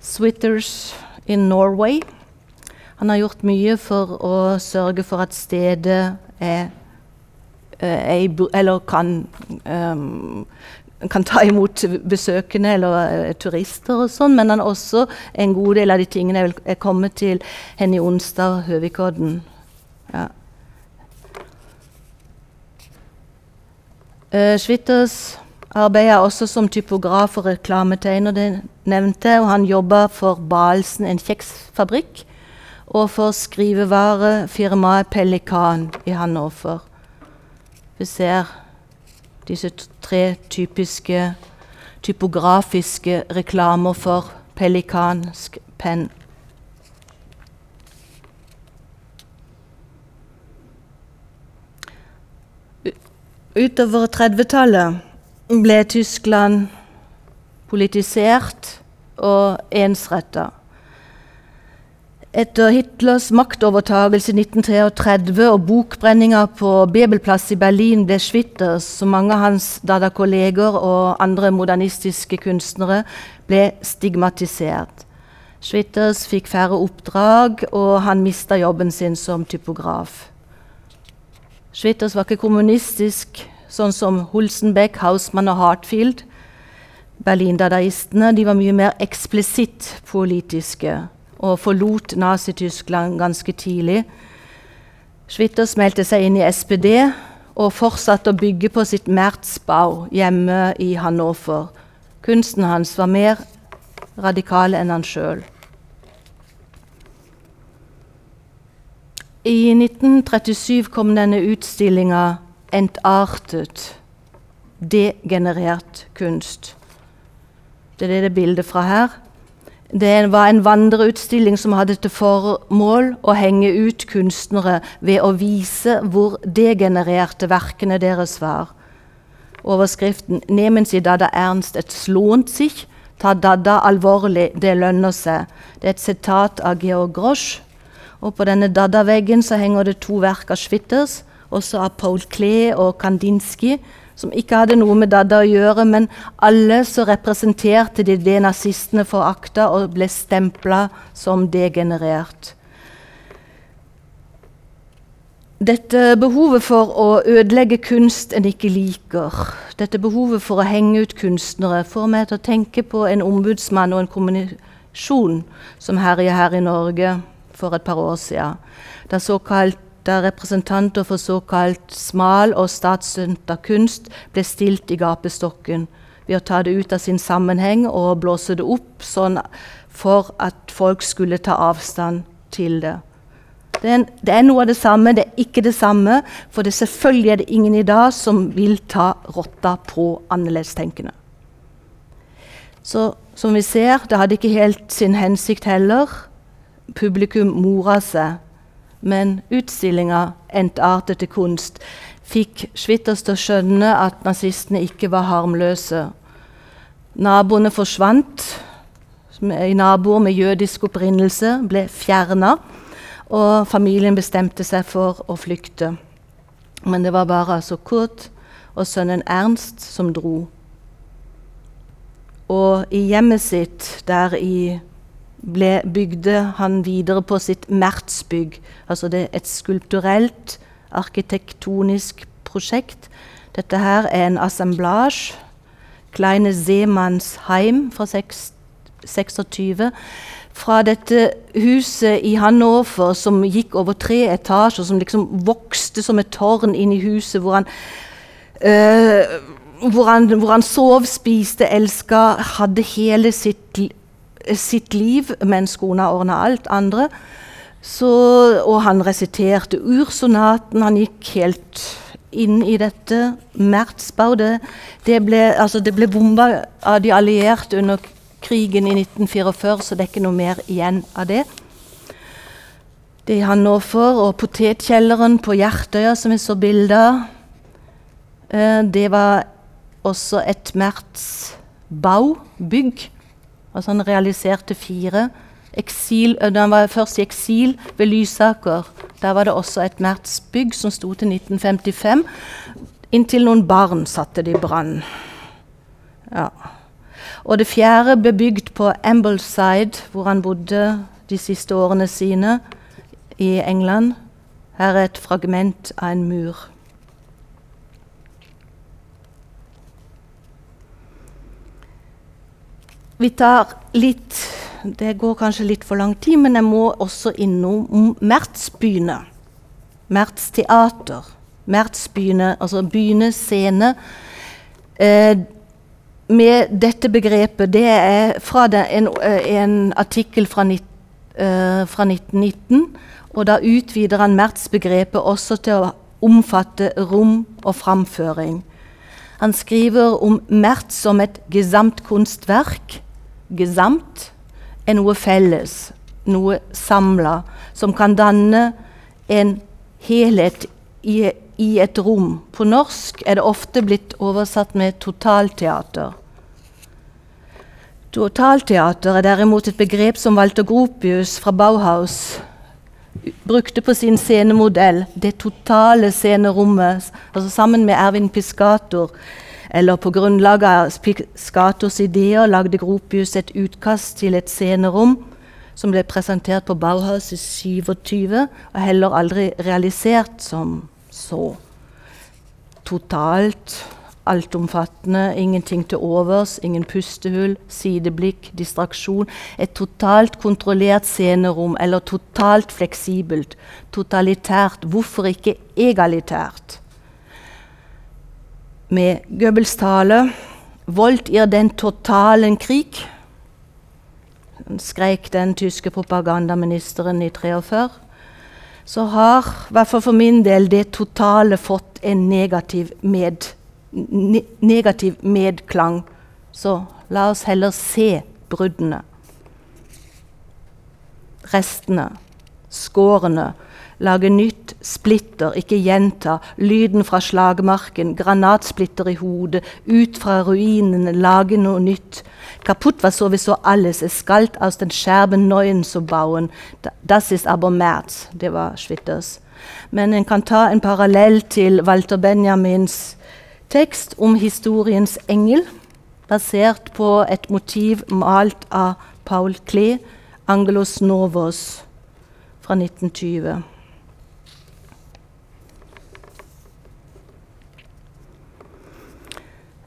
'Switters in Norway', han har gjort mye for å sørge for at stedet er, eh, er Eller kan, um, kan ta imot besøkende eller eh, turister og sånn, men han også en god del av de tingene er, kommet til Henny Onsdag Høvikodden. Ja. Eh, Schwitters arbeider også som typograf og reklametegner, det nevnte, og han jobba for Balsen, en kjeksfabrikk, og for skrivevarefirmaet Pelikan i Hannover. Vi ser disse tre typiske typografiske reklamer for pelikansk penn. Utover 30-tallet ble Tyskland politisert og ensretta. Etter Hitlers maktovertagelse i 1933 og bokbrenninga på Bebelplass i Berlin ble Schwitters, som mange av hans dada-kolleger og andre modernistiske kunstnere, ble stigmatisert. Schwitters fikk færre oppdrag, og han mista jobben sin som typograf. Schwitters var ikke kommunistisk, sånn som Hulsenbeck, Hausmann og Hartfield. Berlin-dadaistene de var mye mer eksplisitt politiske og forlot Nazi-Tyskland ganske tidlig. Schwitters meldte seg inn i SPD og fortsatte å bygge på sitt Merzbau hjemme i Hannover. Kunsten hans var mer radikal enn han sjøl. I 1937 kom denne utstillinga 'Entartet'. Degenerert kunst. Det er det bildet fra her. Det var en vandreutstilling som hadde til formål å henge ut kunstnere ved å vise hvor degenererte verkene deres var. Overskriften 'Nemen si Dada ernst, et slånt sich'. Ta Dada alvorlig, det lønner seg. Det er et sitat av Georg Grosch. Og på denne Dada-veggen så henger det to verk av Schwitters, også av Paul Klee og Kandinsky, som ikke hadde noe med Dada å gjøre, men alle så representerte de det nazistene forakta og ble stempla som degenerert. Dette behovet for å ødelegge kunst en ikke liker, dette behovet for å henge ut kunstnere, får meg til å tenke på en ombudsmann og en kommunisjon som herjer her i Norge for et par år siden. Da såkalte representanter for såkalt smal og statsstøtta kunst ble stilt i gapestokken ved å ta det ut av sin sammenheng og blåse det opp sånn for at folk skulle ta avstand til det. Det er, det er noe av det samme, det er ikke det samme. For det selvfølgelig er det ingen i dag som vil ta rotta på annerledestenkende. Så som vi ser, det hadde ikke helt sin hensikt heller. Publikum mora seg. Men utstillinga til kunst' fikk Schwitters til å skjønne at nazistene ikke var harmløse. Naboene forsvant. Naboer med jødisk opprinnelse ble fjerna. Og familien bestemte seg for å flykte. Men det var bare altså Kurt og sønnen Ernst som dro. Og i hjemmet sitt, der i ble, bygde han videre på sitt Mertsbygg. Altså det er et skulpturelt, arkitektonisk prosjekt. Dette her er en assemblage. Kleine Seemannsheim fra fra 26 fra dette huset i Hannover som gikk over tre etasjer, som liksom vokste som et tårn inn i huset, hvor han, øh, hvor han, hvor han sov, spiste, elska, hadde hele sitt, sitt liv mens kona ordna alt andre. Så, og han resiterte ursonaten, han gikk helt inn i dette. Merzbau, det, det ble, altså det ble bomba av de allierte under krigen i 1944, så det er ikke noe mer igjen av det. Det er får, og potetkjelleren på Hjertøya som vi så bilde av. Eh, Det var også et Merz-Bau-bygg. Altså han realiserte fire. Eksil, eh, da han var først i eksil ved Lysaker. Der var det også et Merz-bygg som sto til 1955. Inntil noen barn satte det i brann. Ja. Og det fjerde ble bygd på Ambleside, hvor han bodde de siste årene sine i England. Her er et fragment av en mur. Vi tar litt Det går kanskje litt for lang tid, men jeg må også innom Mertsbyene. Merts teater. Mertsbyene, altså byene. Eh, med dette begrepet, det er fra det, en, eh, en artikkel fra, ni, eh, fra 1919. Og da utvider han Merts-begrepet også til å omfatte rom og framføring. Han skriver om Mertz som et gesamtkunstverk. Gesamt er noe felles, noe samla, som kan danne en helhet i, i et rom. På norsk er det ofte blitt oversatt med totalteater. Totalteater er derimot et begrep som Walter Gropius fra Bauhaus brukte på sin scenemodell. Det totale scenerommet, altså sammen med Ervin Piscator. Eller på grunnlag av Piscators ideer lagde Gropius et utkast til et scenerom som ble presentert på Bauhaus i 27, og heller aldri realisert som så. Totalt, altomfattende, ingenting til overs, ingen pustehull, sideblikk, distraksjon. Et totalt kontrollert scenerom, eller totalt fleksibelt. Totalitært. Hvorfor ikke egalitært? Med Goebbels tale 'Voldt ir den totalen krig'. skrek den tyske propagandaministeren i 43, så har, i hvert fall for min del, det totale fått en negativ, med, ne negativ medklang. Så la oss heller se bruddene. Restene, skårene. Lage nytt, splitter, ikke gjenta. Lyden fra slagmarken, granatsplitter i hodet. Ut fra ruinene, lage noe nytt. Kaputt war sowieso alles. Es galt aus den Scherben Neuen zu bauen. Das ist aber März. Det var Schwitters. Men en kan ta en parallell til Walter Benjamins tekst om historiens engel, basert på et motiv malt av Paul Klee, 'Angelos Novos', fra 1920.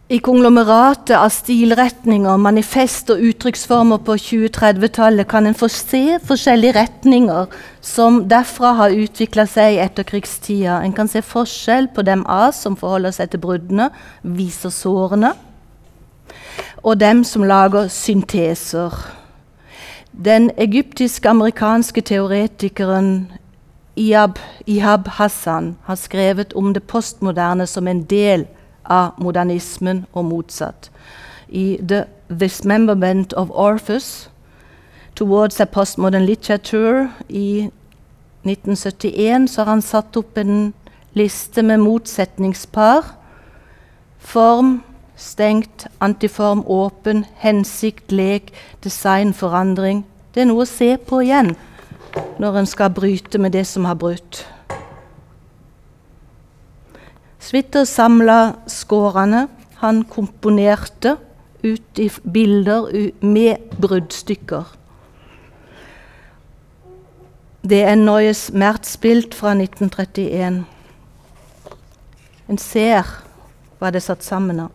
I konglomeratet av stilretninger, manifest og uttrykksformer på 2030-tallet kan en få se forskjellige retninger som derfra har utvikla seg etter etterkrigstida. En kan se forskjell på dem av som forholder seg til bruddene, viser sårene, og dem som lager synteser. Den egyptisk-amerikanske teoretikeren Ihab, Ihab Hassan har skrevet om det postmoderne som en del av modernismen og motsatt. I The Dismemberment of Orphus Towards a Postmodern Literature i 1971 så har han satt opp en liste med motsetningspar. Form, stengt, antiform, åpen, hensikt, lek, design, forandring. Det er noe å se på igjen når en skal bryte med det som har brutt. Switter samla skårene. Han komponerte ut i bilder med bruddstykker. Det er Neues Märzbild fra 1931. En ser hva det er satt sammen av.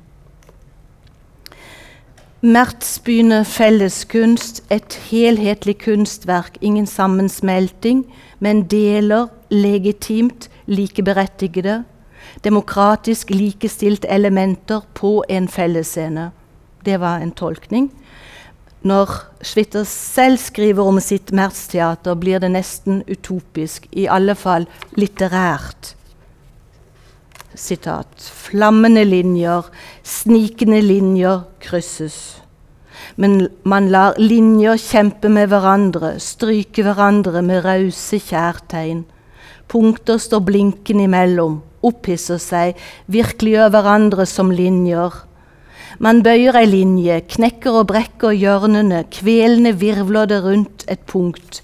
Mertsbyene felleskunst, et helhetlig kunstverk, ingen sammensmelting, men deler legitimt likeberettigede, demokratisk likestilte elementer på en fellesscene. Det var en tolkning. Når Schwitter selv skriver om sitt Mertz-teater, blir det nesten utopisk, i alle fall litterært. Sitat. Flammende linjer, snikende linjer krysses. Men man lar linjer kjempe med hverandre, stryke hverandre med rause kjærtegn. Punkter står blinkende imellom, opphisser seg, virkeliggjør hverandre som linjer. Man bøyer ei linje, knekker og brekker hjørnene, kvelende virvler det rundt et punkt.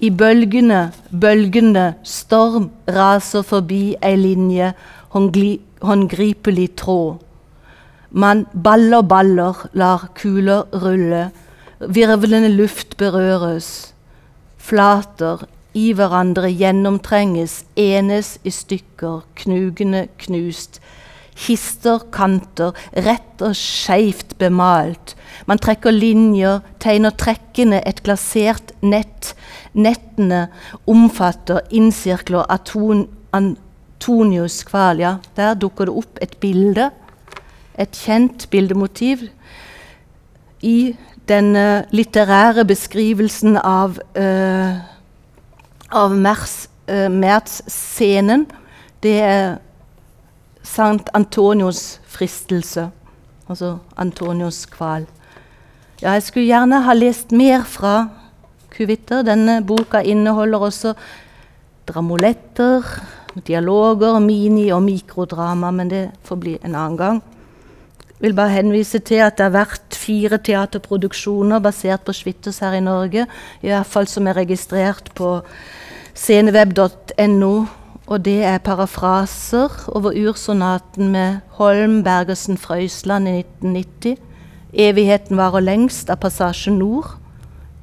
I bølgene, bølgende, storm raser forbi ei linje, håndgripelig tråd. Man baller baller, lar kuler rulle, virvlende luft berøres. Flater i hverandre gjennomtrenges, enes i stykker, knugende knust. Kister, kanter, rett og skeivt bemalt. Man trekker linjer, tegner trekkende et glasert nett. Nettene omfatter, innsirkler aton, Antonius Kval, ja. Der dukker det opp et bilde, et kjent bildemotiv, i denne litterære beskrivelsen av, eh, av Mers, eh, Merz-scenen. Det er Sankt Antonios fristelse, altså Antonios kval. Ja, jeg skulle gjerne ha lest mer fra Kuvitter. Denne boka inneholder også dramoletter, dialoger, mini- og mikrodrama, men det får bli en annen gang. Jeg vil bare henvise til at det har vært fire teaterproduksjoner basert på Schwitters her i Norge, i hvert fall som er registrert på sceneweb.no. Og det er parafraser over ursonaten med Holm, Bergersen, Frøysland i 1990. 'Evigheten varer lengst' av Passasje Nord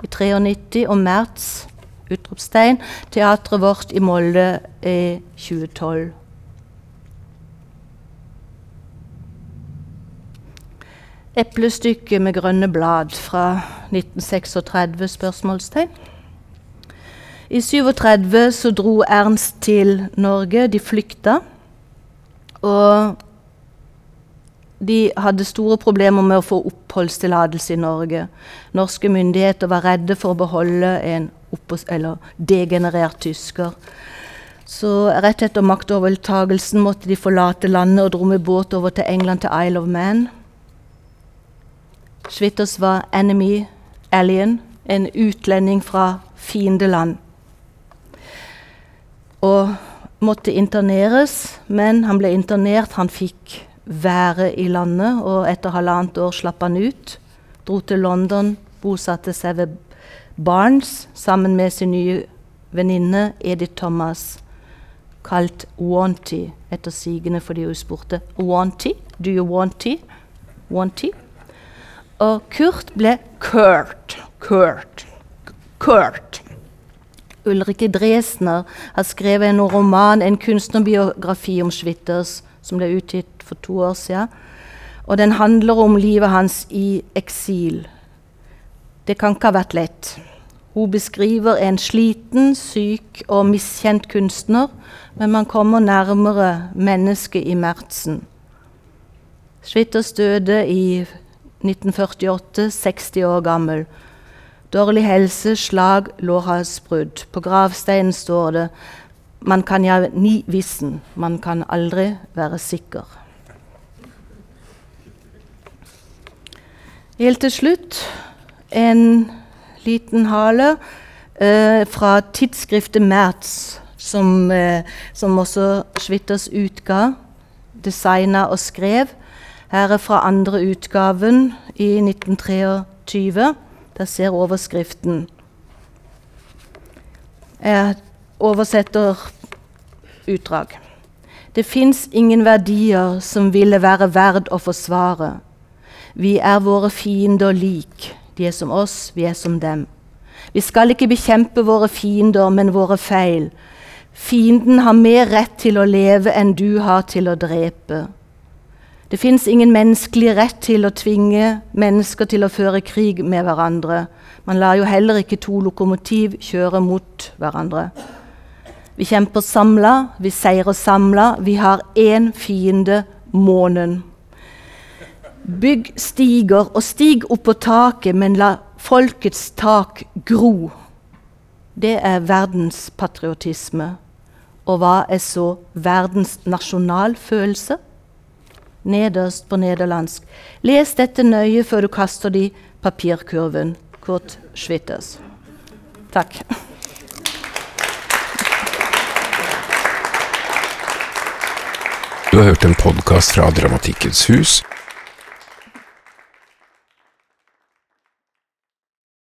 i 93, og Mertz, utropstegn, teatret vårt i Molde i 2012. Eplestykket med grønne blad fra 1936? spørsmålstegn. I 37 så dro Ernst til Norge. De flykta. Og de hadde store problemer med å få oppholdstillatelse i Norge. Norske myndigheter var redde for å beholde en degenerert tysker. Så rett etter maktovertagelsen måtte de forlate landet og dro med båt over til England, til Isle of Man. Schwitters var enemy alien, en utlending fra fiendeland. Og måtte interneres, men han ble internert. Han fikk være i landet, og etter halvannet år slapp han ut. Dro til London, bosatte seg ved Barnes sammen med sin nye venninne Edith Thomas, kalt Wanty, etter sigende fordi hun spurte Wanty, do you want tea? Want tea? Og Kurt ble Kurt. Kurt. Kurt. Ulrikke Dresner har skrevet en roman, en kunstnerbiografi om Schwitters, som ble utgitt for to år siden. Og den handler om livet hans i eksil. Det kan ikke ha vært lett. Hun beskriver en sliten, syk og miskjent kunstner, men man kommer nærmere mennesket i Mertsen. Schwitters døde i 1948, 60 år gammel. Dårlig helse, slag, lårhalsbrudd. På gravsteinen står det man kan ja ni vissen, man kan aldri være sikker. Helt til slutt en liten hale eh, fra tidsskriftet Merz, som, eh, som også Schwitters utga, designa og skrev. Her er fra andre utgaven i 1923. Der ser overskriften. Jeg oversetter utdrag. Det fins ingen verdier som ville være verd å forsvare. Vi er våre fiender lik. De er som oss, vi er som dem. Vi skal ikke bekjempe våre fiender, men våre feil. Fienden har mer rett til å leve enn du har til å drepe. Det fins ingen menneskelig rett til å tvinge mennesker til å føre krig med hverandre. Man lar jo heller ikke to lokomotiv kjøre mot hverandre. Vi kjemper samla, vi seirer samla. Vi har én fiende månen. Bygg stiger, og stig opp på taket, men la folkets tak gro. Det er verdenspatriotisme. Og hva er så verdens nasjonalfølelse? Nederst på nederlandsk. Les dette nøye før du kaster det i papirkurven. Kurt Schwitters. Takk. Du har hørt en podkast fra Dramatikkens hus.